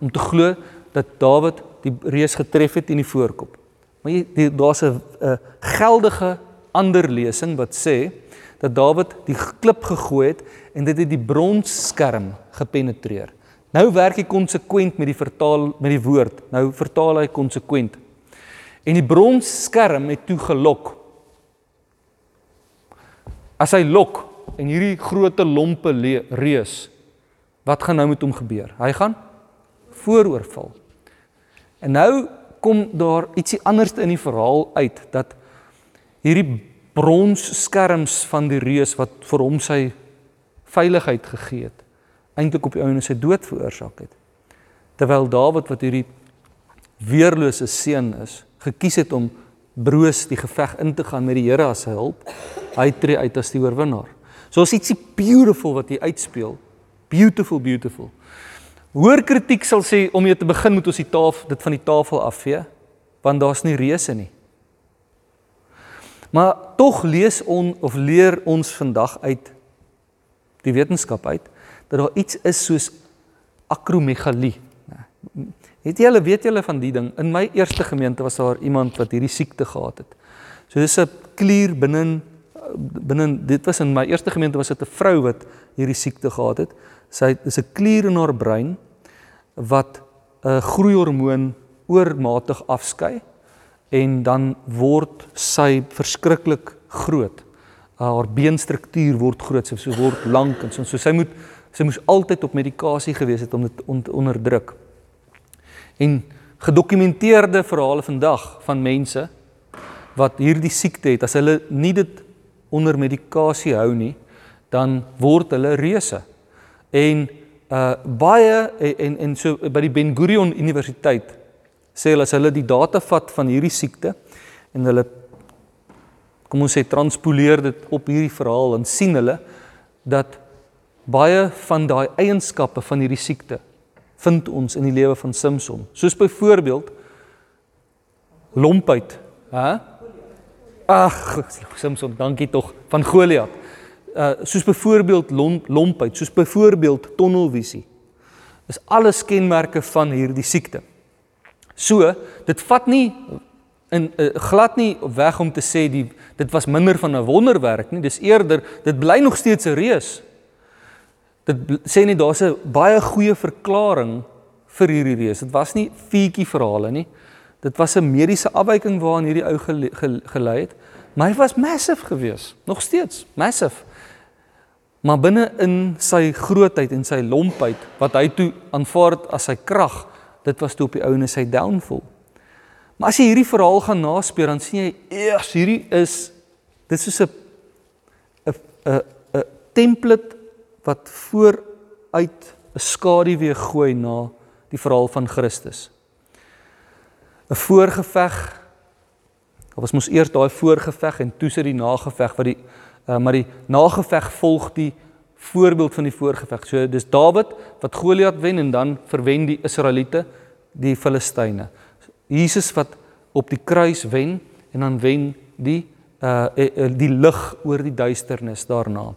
om te glo dat Dawid die reus getref het in die voorkop. Maar jy daar's 'n geldige ander lesing wat sê dat Dawid die klip gegooi het en dit het die bronsskerm gepenetreer. Nou werk hy konsekwent met die vertaal met die woord. Nou vertaal hy konsekwent. En die bronsskerm het toe gelok. As hy lok en hierdie groote lompe reus, wat gaan nou met hom gebeur? Hy gaan vooroorval. En nou kom daar ietsie anders in die verhaal uit dat hierdie bronsskerms van die reus wat vir hom sy veiligheid gegee het eintlik op die ouene se dood veroorsaak het terwyl Dawid wat hierdie weerlose seun is gekies het om broos die geveg in te gaan met die Here as sy hulp hy tree uit as die oorwinnaar. So is ietsie beautiful wat hy uitspeel. Beautiful beautiful. Hoor kritiek sal sê om jy te begin moet ons die tafel dit van die tafel afvee want daar's nie reuse nie. Maar tog lees on of leer ons vandag uit die wetenskap uit dat daar iets is soos akromegalie. Het julle weet julle van die ding? In my eerste gemeente was daar iemand wat hierdie siekte gehad het. So dis 'n klier binne binne dit was in my eerste gemeente was dit 'n vrou wat hierdie siekte gehad het. Sy dis 'n klier in haar brein wat 'n groeihormoon oormatig afskei en dan word sy verskriklik groot. Haar beenstruktuur word groot, sy word lank en so, so sy moet sy moes altyd op medikasie gewees het om dit on, onderdruk. En gedokumenteerde verhale vandag van mense wat hierdie siekte het, as hulle nie dit onder medikasie hou nie, dan word hulle reuse. En uh baie en en, en so by die Ben Gurion Universiteit sê hulle as hulle die data vat van hierdie siekte en hulle kom ons sê transpoleer dit op hierdie verhaal en sien hulle dat baie van daai eienskappe van hierdie siekte vind ons in die lewe van Samson. Soos byvoorbeeld lompheid, hè? Ag, Samson, dankie tog van Goliat. Uh soos byvoorbeeld lomp, lompheid, soos byvoorbeeld tonnelvisie. Is alles kenmerke van hierdie siekte. So, dit vat nie in uh, glad nie weg om te sê die dit was minder van 'n wonderwerk nie. Dis eerder dit bly nog steeds 'n reus. Dit sê nie daar's 'n baie goeie verklaring vir hierdie reus. Dit was nie fietjie verhale nie. Dit was 'n mediese afwyking waaraan hierdie ou gelei het. Maar hy was massive geweest, nog steeds massive. Maar binne in sy grootheid en sy lompheid wat hy toe aanvaar as sy krag, dit was toe op die ouene sy downfall. Maar as jy hierdie verhaal gaan naspeur, dan sien jy eers hierdie is dit is so 'n 'n 'n 'n template wat vooruit 'n skaduwee gooi na die verhaal van Christus. 'n Voorgeveg. Daar was mos eers daai voorgeveg en toe sit die nageveg wat die uh, maar die nageveg volg die voorbeeld van die voorgeveg. So dis Dawid wat Goliat wen en dan verwen die Israeliete die Filistyne. Jesus wat op die kruis wen en dan wen die uh die lig oor die duisternis daarna.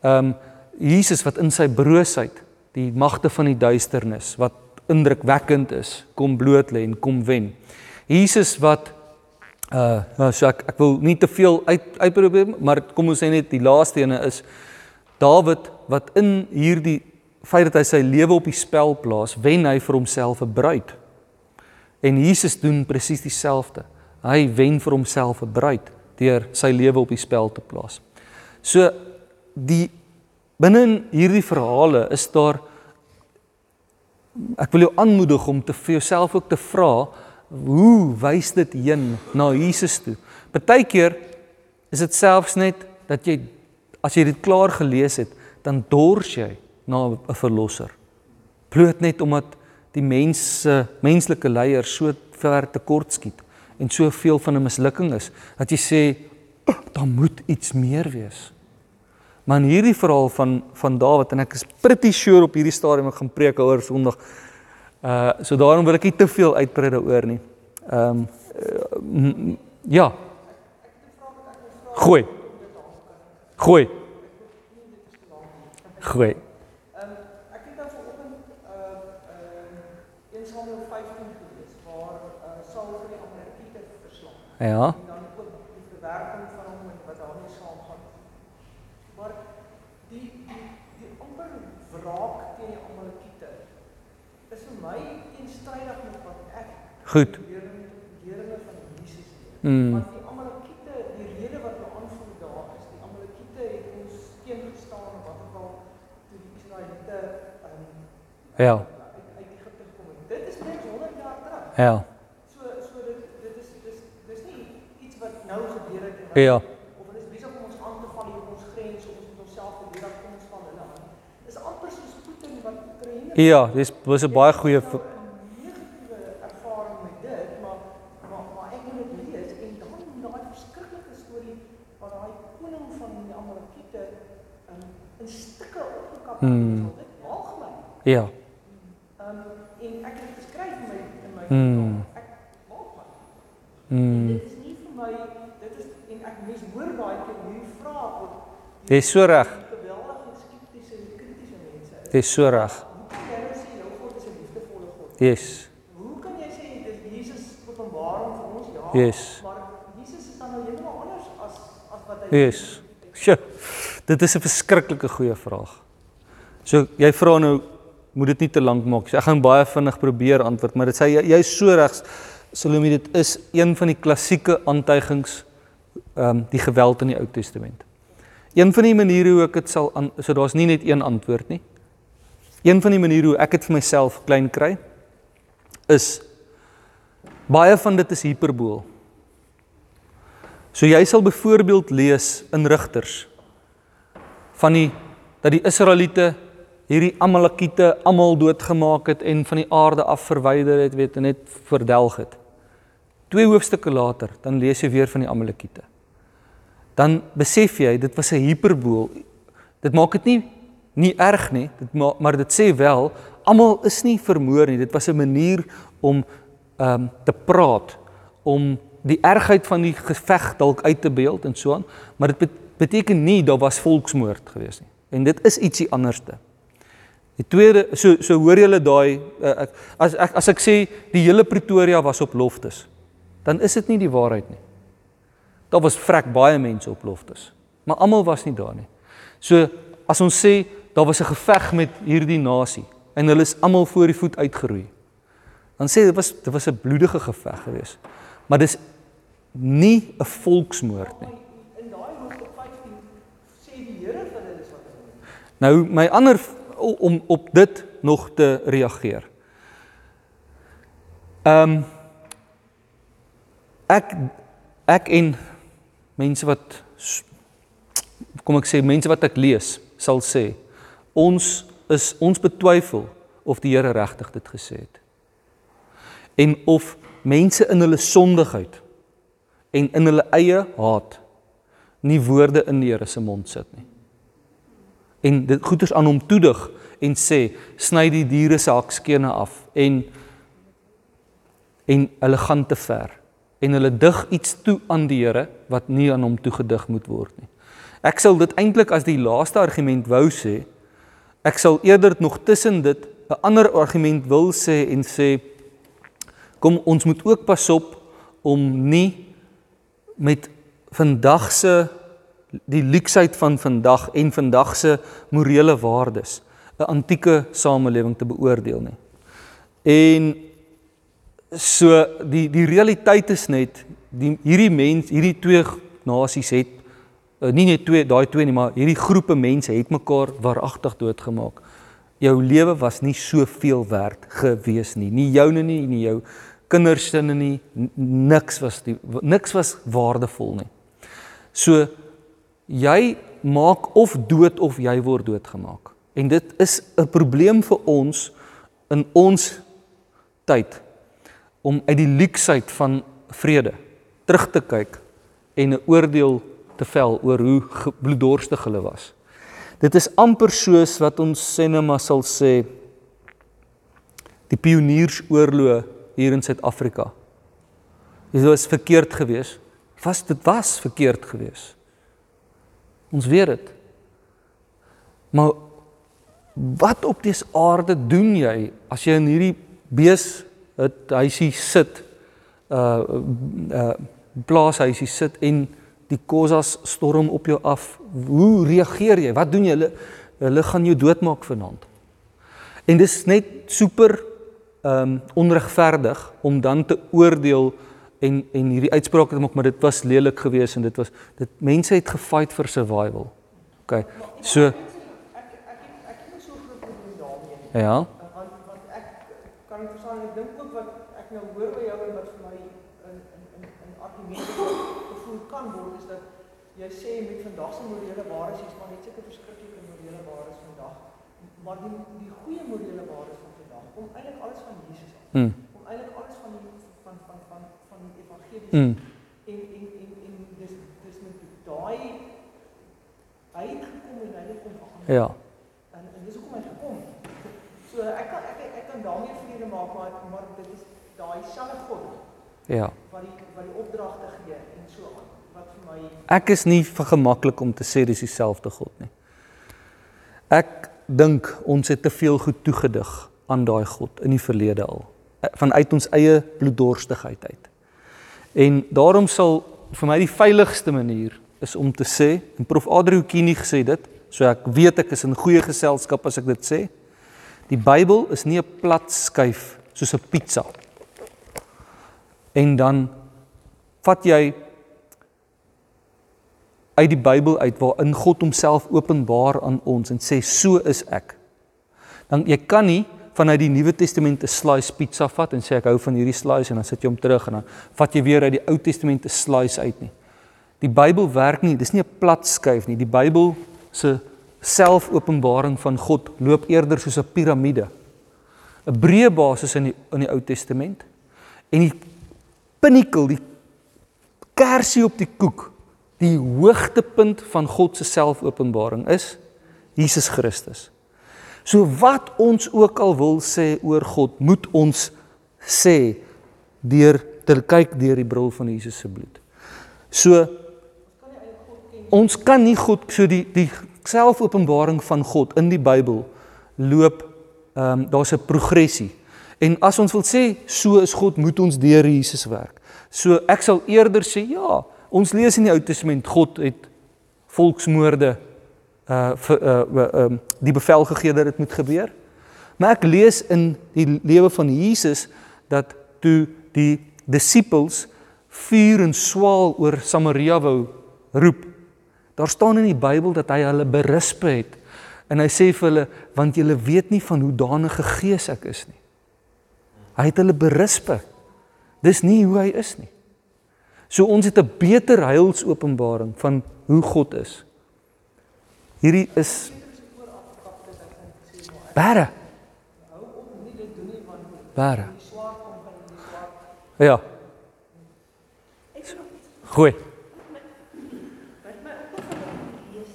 Ehm um, Jesus wat in sy broosheid die magte van die duisternis wat indrukwekkend is, kom bloot lê en kom wen. Jesus wat uh nou so ek, ek wil nie te veel uit uitprobeer maar kom ons sê net die laaste ene is Dawid wat in hierdie feit dat hy sy lewe op die spel plaas, wen hy vir homself 'n bruid. En Jesus doen presies dieselfde. Hy wen vir homself 'n bruid deur sy lewe op die spel te plaas. So die Binne in hierdie verhale is daar ek wil jou aanmoedig om te vir jouself ook te vra hoe wys dit heen na Jesus toe. Partykeer is dit selfs net dat jy as jy dit klaar gelees het, dan dors jy na 'n verlosser. Bloot net omdat die mense menslike leiers so ver tekort skiet en soveel van 'n mislukking is dat jy sê daar moet iets meer wees. Maar in hierdie verhaal van van Dawid en ek is pretty sure op hierdie stadium ek gaan preek oor Sondag. Uh so daarom wil ek nie te veel uitbrei daaroor nie. Ehm um, uh, ja. Gooi. Gooi. Gooi. Ehm ek het nou vanoggend uh uh 1 Samuel 15 gelees waar uh Saul vir die Amalekiete verslaan. Ja. Goed. Mm. Want die Amalekiete, die rede wat hulle aanvoer daar is, die Amalekiete het ons teen gestaan wat ook al toe die Israeliete um, ja. uit, uit Egipte gekom het. Dit is net 100 jaar terug. Ja. So so dit dit is dis dis nie iets wat nou gebeur het en wat, ja. of hulle is besig om ons aan te val hier op ons grens of ons moet onsself verdedig kom ons van hulle aan. Dis amper soos Putin wat Oekraïne Ja, dis was 'n baie goeie Hmm. Ja. Ehm um, en ek het geskryf in my in my hmm. ek maak my. Hmm. Dit is nie vir my dit is en ek mis hoor baie keer hierdie vraag wat Dis so reg. geweldige skeptiese en kritiese mense Dis so reg. Kan jy nou sê jou God is 'n liefdevolle God? Yes. Hoe kan jy sê dis Jesus openbaring vir ons? Ja. Yes. Maar Jesus is dan nou heeltemal anders as as wat hy Yes. Sjoe. Dit is 'n verskriklike goeie vraag. So jy vra nou moet dit nie te lank maak. So, ek gaan baie vinnig probeer antwoord, maar dit sê jy jy's so regs. Salome, dit is een van die klassieke aantuigings ehm um, die geweld in die Ou Testament. Een van die maniere hoe ek dit sal aan so daar's nie net een antwoord nie. Een van die maniere hoe ek dit vir myself klein kry is baie van dit is hiperbool. So jy sal byvoorbeeld lees in Rigters van die dat die Israeliete hierdie Amalekiete almal doodgemaak het en van die aarde af verwyder het, weet, en net verdelg het. Twee hoofstukke later, dan lees jy weer van die Amalekiete. Dan besef jy dit was 'n hiperbool. Dit maak dit nie nie erg nie, dit ma maar dit sê wel almal is nie vermoor nie. Dit was 'n manier om ehm um, te praat om die ergheid van die geveg dalk uit te beeld en so aan, maar dit beteken nie daar was volksmoord gewees nie. En dit is ietsie anderste. Die tweede so so hoor julle daai uh, as ek as ek sê die hele Pretoria was op loftes, dan is dit nie die waarheid nie. Daar was vrek baie mense op loftes, maar almal was nie daar nie. So as ons sê daar was 'n geveg met hierdie nasie en hulle is almal voor die voet uitgeroei. Dan sê dit was dit was 'n bloedige geveg geweest. Maar dis nie 'n volksmoord nie. in daai hoofstuk 15 sê die Here vir hulle dis wat hy doen. Nou my ander om op dit nog te reageer. Ehm um, ek ek en mense wat kom ek sê mense wat ek lees sal sê ons is ons betwyfel of die Here regtig dit gesê het. En of mense in hulle sondigheid en in hulle eie haat nie woorde in die Here se mond sit nie. En dit goeders aan hom toedig en sê sny die diere se hakskene af en en hulle gaan te ver en hulle dig iets toe aan die Here wat nie aan hom toegedig moet word nie. Ek sal dit eintlik as die laaste argument wou sê. Ek sal eerder nog tussen dit 'n ander argument wil sê en sê kom ons moet ook pas op om nie met vandag se die luksheid van vandag en vandag se morele waardes 'n antieke samelewing te beoordeel nie. En so die die realiteit is net die hierdie mens hierdie twee nasies het uh, nie net twee daai twee nie maar hierdie groepe mense het mekaar waaragtig doodgemaak. Jou lewe was nie soveel werd gewees nie. Nie joune nie, nie jou kinders se nie, niks was die niks was waardevol nie. So jy maak of dood of jy word doodgemaak. En dit is 'n probleem vir ons in ons tyd om uit die luksheid van vrede terug te kyk en 'n oordeel te vel oor hoe bloeddorstig hulle was. Dit is amper soos wat ons sinema sal sê die pioniersoorlog hier in Suid-Afrika. Dit was verkeerd geweest. Was dit was verkeerd geweest. Ons weet dit. Maar wat op dese aarde doen jy as jy in hierdie bees het huisie sit uh uh plaashuisie sit en die kosas storm op jou af. Hoe reageer jy? Wat doen jy? Hulle hulle gaan jou doodmaak vanaand. En dis net super ehm um, onregverdig om dan te oordeel en en hierdie uitsprake te maak maar dit was lelik geweest en dit was dit mense het gefight vir survival. OK. So Ek ek ek ek het so groot probleem daarmee ja. Want want ek kan nie verstaan ek dink ook wat ek nou hoor by jou en wat vir my in in in in argumente gevoel kan word is dat jy sê met vandag se morele waardes is maar net seker verskriklike morele waardes vandag. Maar die die goeie morele waardes van vandag kom eintlik alles van Jesus af. Mm. Kom eintlik alles van die van van van van die evangelie. Mm. En en en en dis dis met daai hy het gekom en hy het kom verander. Ja. En en dis hoekom hy gekom het. So ek kan ek ek kan daarmee vrede maak maar maar dit is daai selfde God Ja. wat die wat die opdragte gee en so aan wat vir my Ek is nie vergemaklik om te sê dis dieselfde God nie. Ek dink ons het te veel goed toegedig aan daai God in die verlede al eh, vanuit ons eie bloeddorstigheid uit. En daarom sal vir my die veiligste manier is om te sê en prof Adriu Kini gesê dit, so ek weet ek is in goeie geselskap as ek dit sê. Die Bybel is nie 'n plat skyf soos 'n pizza. En dan vat jy uit die Bybel uit waarin God homself openbaar aan ons en sê so is ek. Dan jy kan nie vanuit die Nuwe Testament 'n slice pizza vat en sê ek hou van hierdie slice en dan sit jy hom terug en dan vat jy weer uit die Ou Testament 'n slice uit nie. Die Bybel werk nie, dis nie 'n plat skyf nie. Die Bybel se selfopenbaring van God loop eerder soos 'n piramide. 'n Breë basis in die in die Ou Testament en die pinnacle, die kersie op die koek die hoogtepunt van God se selfopenbaring is Jesus Christus. So wat ons ook al wil sê oor God, moet ons sê deur te kyk deur die bril van Jesus se bloed. So ons kan nie God so die die selfopenbaring van God in die Bybel loop ehm um, daar's 'n progressie. En as ons wil sê so is God, moet ons deur Jesus werk. So ek sal eerder sê ja, Ons lees in die Ou Testament God het volksmoorde uh uh uh, die bevel gegee dat dit moet gebeur. Maar ek lees in die lewe van Jesus dat toe die disippels vuur en swaal oor Samaria wou roep. Daar staan in die Bybel dat hy hulle berisp het en hy sê vir hulle want julle weet nie van hoe danige gees ek is nie. Hy het hulle berisp. Dis nie hoe hy is nie. So ons het 'n beter heilsopenbaring van hoe God is. Hierdie is Bare. Bare. Ja. Goeie. Wat my opgeval het lees,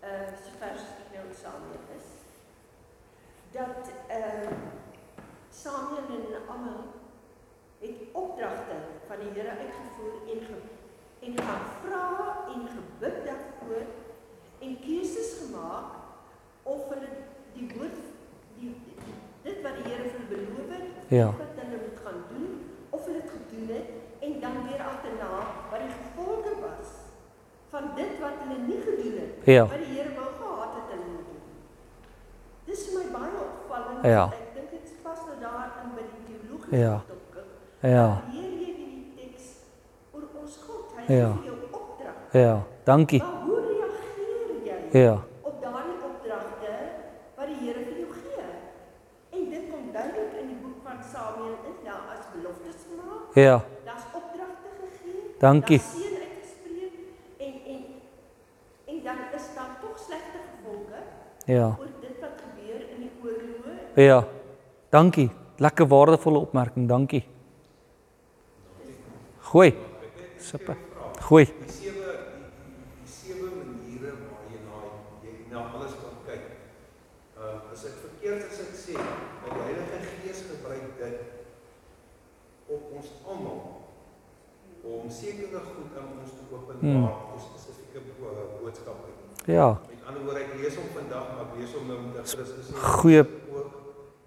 uh sover ek nou in Samuel is, dat uh Samuel en almal het opdragte van die Here uitgevoer en ge, en gaan vra en gebid daarvoor en keuses gemaak of hulle die woord die, die dit wat die Here vir beloof het, Ja. wat hulle moet gaan doen of hulle dit gedoen het en dan weer agterna wat die gevolge was van dit wat hulle nie gedoen het Ja. wat die Here wou gehad het hulle moet doen. Dis vir my baie opvallend. Ja. Ek dink dit pas nou daar in by die teologiese Ja. topic. Ja. Hier lê die teks oor ons God. Hy Ja. gee jou opdrag. Ja. Dankie. Maar hoe reageer jy Ja. op daardie opdragte wat die Here vir jou gee? En dit kom duidelik in die boek van Samuel in daar as beloftes gemaak. Ja. Daar's opdragte gegee. Dankie. Seën uitgespreek en en en dan is daar tog slegte gevolge Ja. oor dit wat gebeur in die oorloë. Ja. Dankie. Lekker waardevolle opmerking. Dankie. Goeie. Super. Goeie. die sewe die, die, die sewe maniere waar jy na jy na alles kan kyk. Uh as ek verkeerd as ek sê, dat die Heilige Gees gebruik dit op ons almal om sekere goed aan ons te openbaar, hmm. ons spesifieke bo boodskappe. Ja. Met ander woorde, ek lees hom vandag, maar ek lees hom nou met 'n Christus Goeie en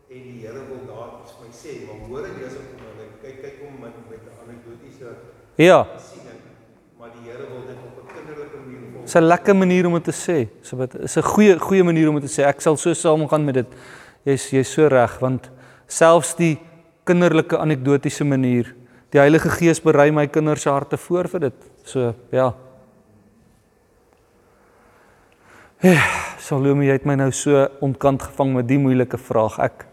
die Here wil daar iets vir my sê, maar lees ek hom en ek kyk kyk hom met met 'n anekdotiese Ja. siening, maar die Here wil dit op 'n kinderlike manier ons Dis 'n lekker manier om dit te sê. So dit is 'n goeie goeie manier om dit te sê. Ek sal so saamgaan met dit. Jy's jy's so reg want selfs die kinderlike anekdotiese manier, die Heilige Gees berei my kinders se harte voor vir dit. So ja. Eh, Salome, jy het my nou so ontkant gevang met die moeilike vraag. Ek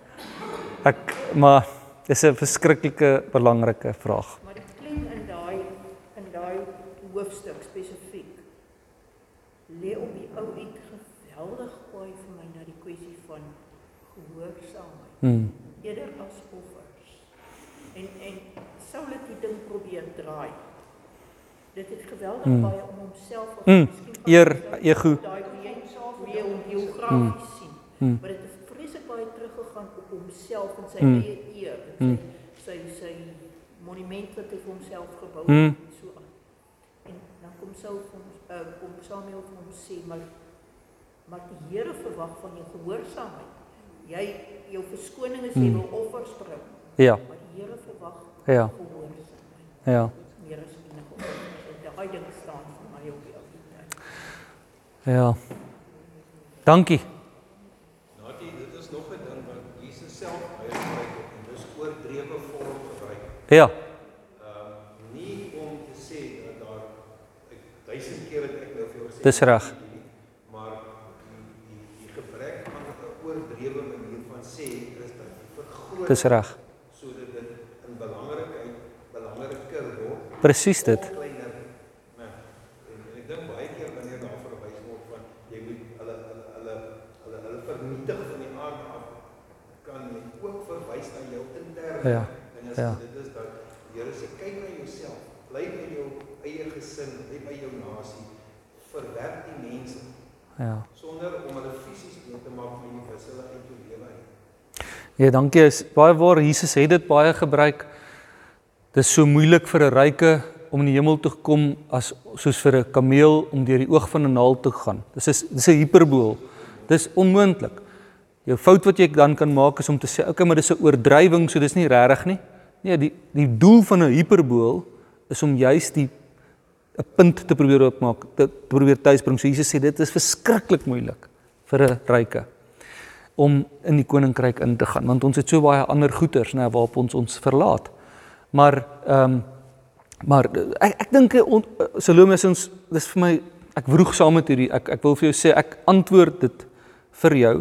ek maar dis 'n verskriklike belangrike vraag. Maar die klem in daai in daai hoofstuk spesifiek lê op die ou uit geweldig gooi vir my na die kwessie van gehoorsaamheid Hm. eerder as offers. En en sou dit die ding probeer draai. Dit het geweldig Mm. baie om homself of Mm. miskien Eer, ego. daai wie hom geografies sien. Mm. Maar dit het vreeslik baie teruggegaan op homself en sy Mm. eie eer en Mm. sy sy sy monument wat hy vir homself gebou Mm. het en so aan. En dan kom sou ons uh, kom Samuel vir hom sê maar Maar die Here verwag van jou gehoorsaamheid. Jy jou verskoning is jy Hmm. wil offers bring, Ja, maar die Here verwag ja, gehoorsaamheid. ja. Meer as enige offers. Daai ding staan vir my op die altyd. Ja. Dankie. Natie, dit is nog 'n ding wat Jesus self baie gebruik het en dis oordrewe vorm gebruik. Ja. Ehm nie om te sê dat daar ek duisend keer het ek nou vir jou gesê Dis reg. maar die die die gebrek aan 'n oordrewe manier van sê is dat jy vergroot Dis reg. sodat dit in belangrikheid belangriker word Presies dit. of kleiner. Nou, en, en ek dink baie keer wanneer daar verwys word van jy moet hulle hulle hulle hulle, hulle vernietig van die aard af kan jy ook verwys na jou interne Ja, ding is ja. dit is dat die Here sê kyk na jouself, bly by jou eie gesin, bly by jou nasie, verwerp die mense Ja. sonder om hulle fisies dood te maak met die wissel uit jou lewe uit. Ja, dankie. Is baie waar Jesus het dit baie gebruik. Dis so moeilik vir 'n ryke om in die hemel te kom as soos vir 'n kameel om deur die oog van 'n naald te gaan. Dis is dis 'n hiperbool. Dis onmoontlik. Jou fout wat jy dan kan maak is om te sê, okay, maar dis 'n oordrywing, so dis nie regtig nie. Nee, die die doel van 'n hiperbool is om juis die 'n punt te probeer opmaak, te, probeer tuisbring. So Jesus sê dit is verskriklik moeilik vir 'n ryke om in die koninkryk in te gaan want ons het so baie ander goeders nê waarop ons ons verlaat. Maar ehm um, maar ek ek dink eh, eh, Salome is ons dis vir my ek vroeg saam met hierdie ek ek wil vir jou sê ek antwoord dit vir jou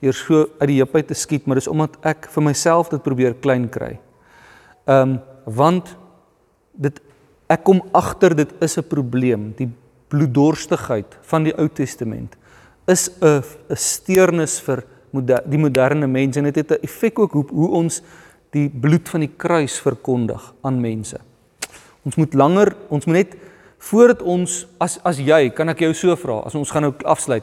deur so uit die heup uit te skiet maar dis omdat ek vir myself dit probeer klein kry. Ehm um, want dit ek kom agter dit is 'n probleem die bloeddorstigheid van die Ou Testament is 'n 'n steurnis vir moder, die moderne mens en dit het 'n effek ook hoe, hoe ons die bloed van die kruis verkondig aan mense. Ons moet langer, ons moet net voordat ons as as jy, kan ek jou so vra, as ons gaan nou afsluit.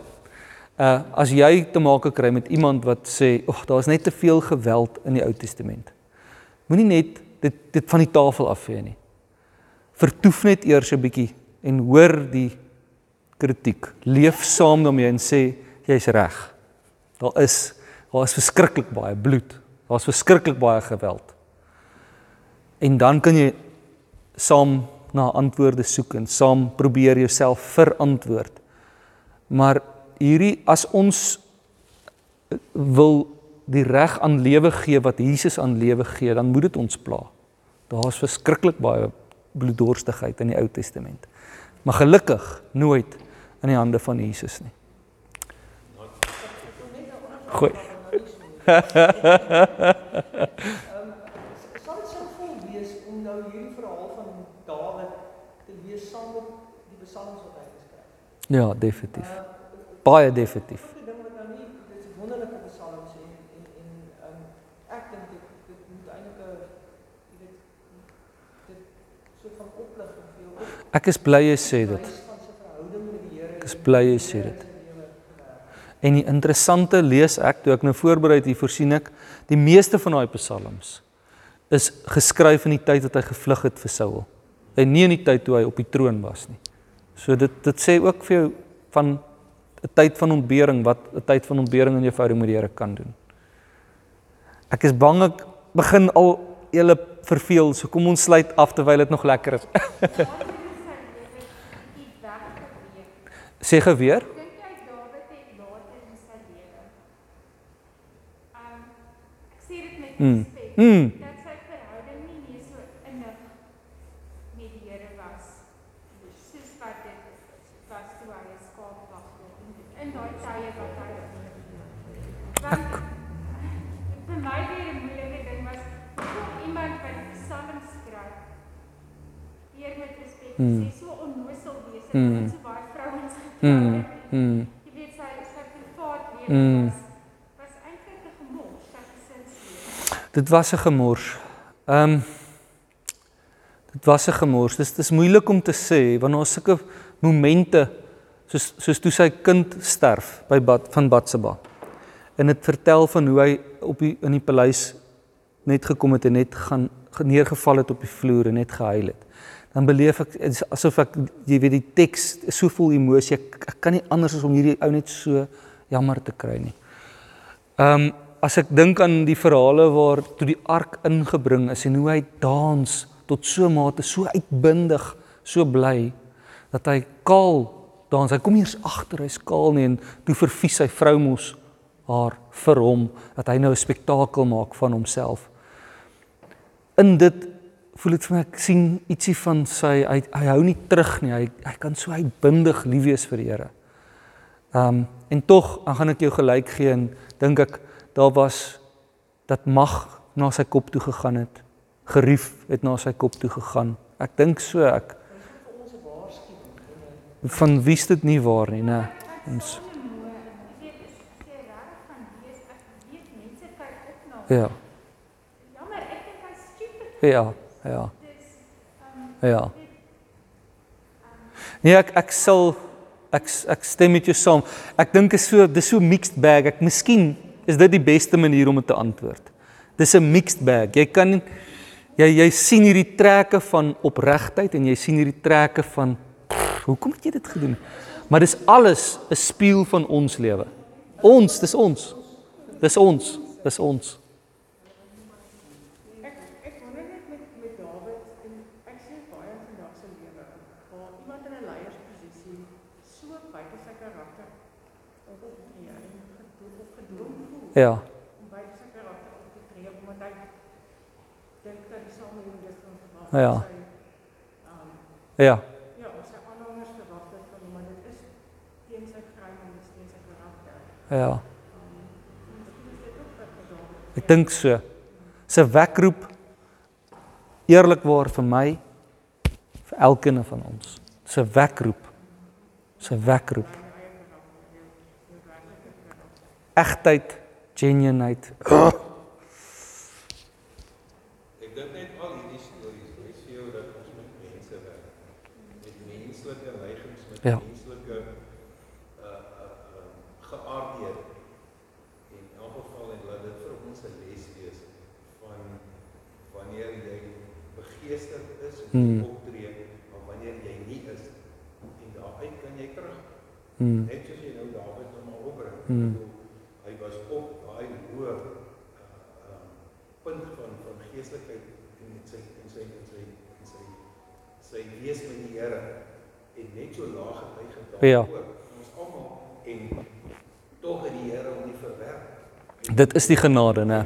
Uh as jy te maak kry met iemand wat sê, "Ag, daar's net te veel geweld in die Ou Testament." Moenie net dit dit van die tafel afvee nie. Vertoef net eers 'n bietjie en hoor die kritiek. Leef saam daarmee en sê jy's reg. Daar is daar is verskriklik baie bloed. Daar's verskriklik baie geweld. En dan kan jy saam na antwoorde soek en saam probeer jouself verantwoord. Maar hierdie as ons wil die reg aan lewe gee wat Jesus aan lewe gee, dan moet dit ons pla. Daar's verskriklik baie bloeddorstigheid in die Ou Testament. Maar gelukkig nooit in die hande van Jesus nie. Goeie. (laughs) Sal dit sinvol wees om nou hierdie verhaal van Dawid te lees saam met die psalms wat hy geskryf het? Ja, definitief. Baie definitief. Die ding wat nou nie dit is wonderlike psalms en en en ehm ek dink dit dit moet eintlik 'n jy weet dit soort van opligting vir jou Ek is bly jy sê dit. Ek is bly jy sê dit. En die interessante lees ek toe ek nou voorberei het hier voorsien ek die meeste van daai psalms is geskryf in die tyd wat hy gevlug het vir Saul en nie in die tyd toe hy op die troon was nie. So dit dit sê ook vir jou van 'n tyd van ontbering wat 'n tyd van ontbering in jou verhouding met die Here kan doen. Ek is bang ek begin al julle verveel, so kom ons sluit af terwyl dit nog lekker is. (laughs) Sê geweer? Dink jy Dawid het later in sy lewe? Um ek sê dit met Mm. respek Mm. dat sy verhouding nie meer so innig met die Here was soos wat dit was toe hy 'n skaapwagter in daai tye wat hy want vir my weer 'n moeilike ding was hoe iemand wat psalms skryf weer met respek Mm. sê so onnosel wees Mm. en so baie vrouens Mm. getrou Mm. Jy weet sy sy privaat lewe Mm. was was eintlik 'n gemors sy gesinslewe. Dit was 'n gemors. Ehm um, Dit was 'n gemors. Dis dis moeilik om te sê want daar's sulke momente soos soos toe sy kind sterf by Bad van Batseba. En dit vertel van hoe hy op die in die paleis net gekom het en net gaan neergeval het op die vloer en net gehuil het. Dan beleef ek asof ek jy weet die teks so vol emosie. Ek, ek kan nie anders as om hierdie ou net so jammer te kry nie. Ehm um, as ek dink aan die verhale waar toe die ark ingebring is en hoe hy dans tot so mate so uitbundig, so bly dat hy kaal dans. Hy kom eers agter hy's kaal nie en toe vervies sy vrou mos haar vir hom dat hy nou 'n spektakel maak van homself. In dit voel dit vir my ek sien ietsie van sy hy, hy hou nie terug nie. Hy hy kan so uitbundig lief wees vir die Here. Ehm um, en tog gaan ek jou gelyk gee en dink ek daar was dat mag na sy kop toe gegaan het. Gerief het na sy kop toe gegaan. Ek dink so ek van wie is dit nie waar nie, né? Ons Ja. Jammer, ek dink hy's stupid. Ja, ja. Dis Ja. Nee, ek ek sal ek ek stem met jou saam. Ek dink is so dis so mixed bag. Ek miskien is dit die beste manier om dit te antwoord. Dis 'n mixed bag. Jy kan jy jy sien hierdie trekke van opregtheid en jy sien hierdie trekke van pff, hoekom het jy dit gedoen? Maar dis alles 'n spieël van ons lewe. Ons, dis ons. Dis ons. Dis ons. Ek ek wonder net met met Dawid en ek sien baie in vandag se lewe waar iemand in 'n leiersposisie so buite sy karakter optree en gedoen of gedwing voel Ja. om buite sy karakter op te tree omdat hy dink dat die samelewing dit van verwag. Ja. Um, Ja. ja, of sy aanhangers verwag dit van hom, maar dit is teen sy gryn en dis teen sy karakter. Ja. Is dit Ek dink so. Se wekroep eerlikwaar vir my vir elkeen van ons. Se wekroep. Se wekroep. Egtheid, genuinheid. Ek dink net al hierdie stories wys vir jou dat ons met mense werk. Met menslike neigings, met Ja. menslike uh uh, uh geaardhede. En in elk geval en laat dit vir ons 'n les wees van wanneer jy begeesterd is om Hmm. optree, maar wanneer jy nie is en daaruit kan jy terug. Hmm. Net soos jy nou Dawid nou maar opbring. Hmm. Ek bedoel, Hy was op daai hoë uh, uh, punt van van geestelikheid en in sy en sy en sy en sy sy wees met die Here en net so laag het hy gedaal Ja. ons almal en tog het die Here hom nie verwerp. Dit is die genade, né?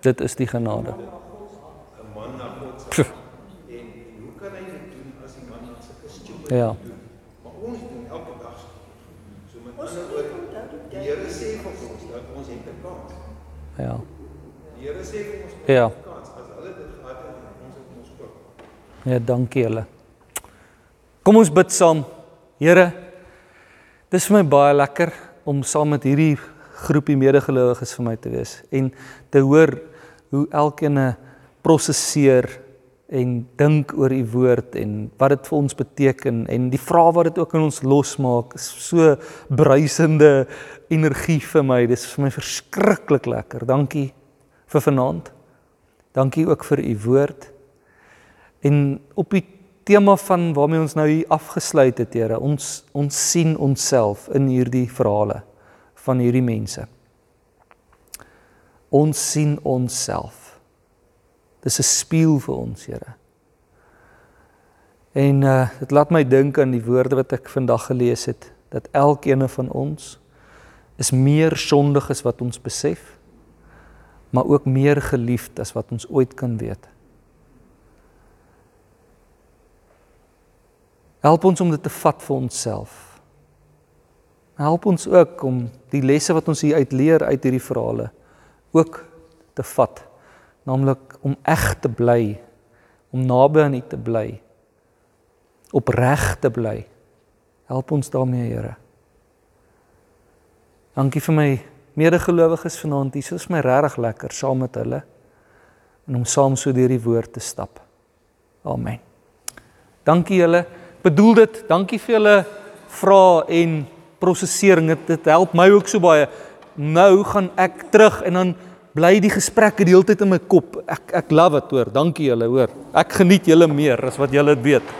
Dit is die genade. 'n man na God se en, hoe kan hy dit doen as die man aan sulke stupid Ja. doen? Maar ons doen elke dag so. So met Ons ander moet woorde onthou die Die Here sê vir ons dat ons het 'n kans. Ja. Die Here sê vir ons ons Ja. het 'n kans. As hulle dit gehad het, ons het ons ook. Ja, dankie julle. Kom ons bid saam. Here, dis vir my baie lekker om saam met hierdie groepie medegelowiges vir my te wees en te hoor hoe elkeen prosesseer en dink oor u woord en wat dit vir ons beteken en die vrae wat dit ook in ons losmaak is so bruisende energie vir my. Dis vir my verskriklik lekker. Dankie vir vanaand. Dankie ook vir u woord. En op die tema van waarmee ons nou hier afgesluit het, Here, ons ons sien onsself in hierdie verhale van hierdie mense. Ons sien onsself. Dis 'n spieël vir ons, Here. En uh dit laat my dink aan die woorde wat ek vandag gelees het dat elkeen van ons is meer sondig as wat ons besef, maar ook meer geliefd as wat ons ooit kan weet. Help ons om dit te vat vir onsself. Help ons ook om die lesse wat ons hier uit leer uit hierdie verhale ook te vat, naamlik om eg te bly, om naby aan U te bly, opreg te bly. Help ons daarmee, Here. Dankie vir my medegelowiges vanaand. Dit is my regtig lekker saam met hulle en om saam so deur die woord te stap. Amen. Dankie julle. Bedoel dit. Dankie vir julle vrae en prosesering. Dit dit help my ook so baie. Nou gaan ek terug en dan bly die gesprekke die hele tyd in my kop. Ek ek love dit hoor. Dankie julle hoor. Ek geniet julle meer as wat julle weet.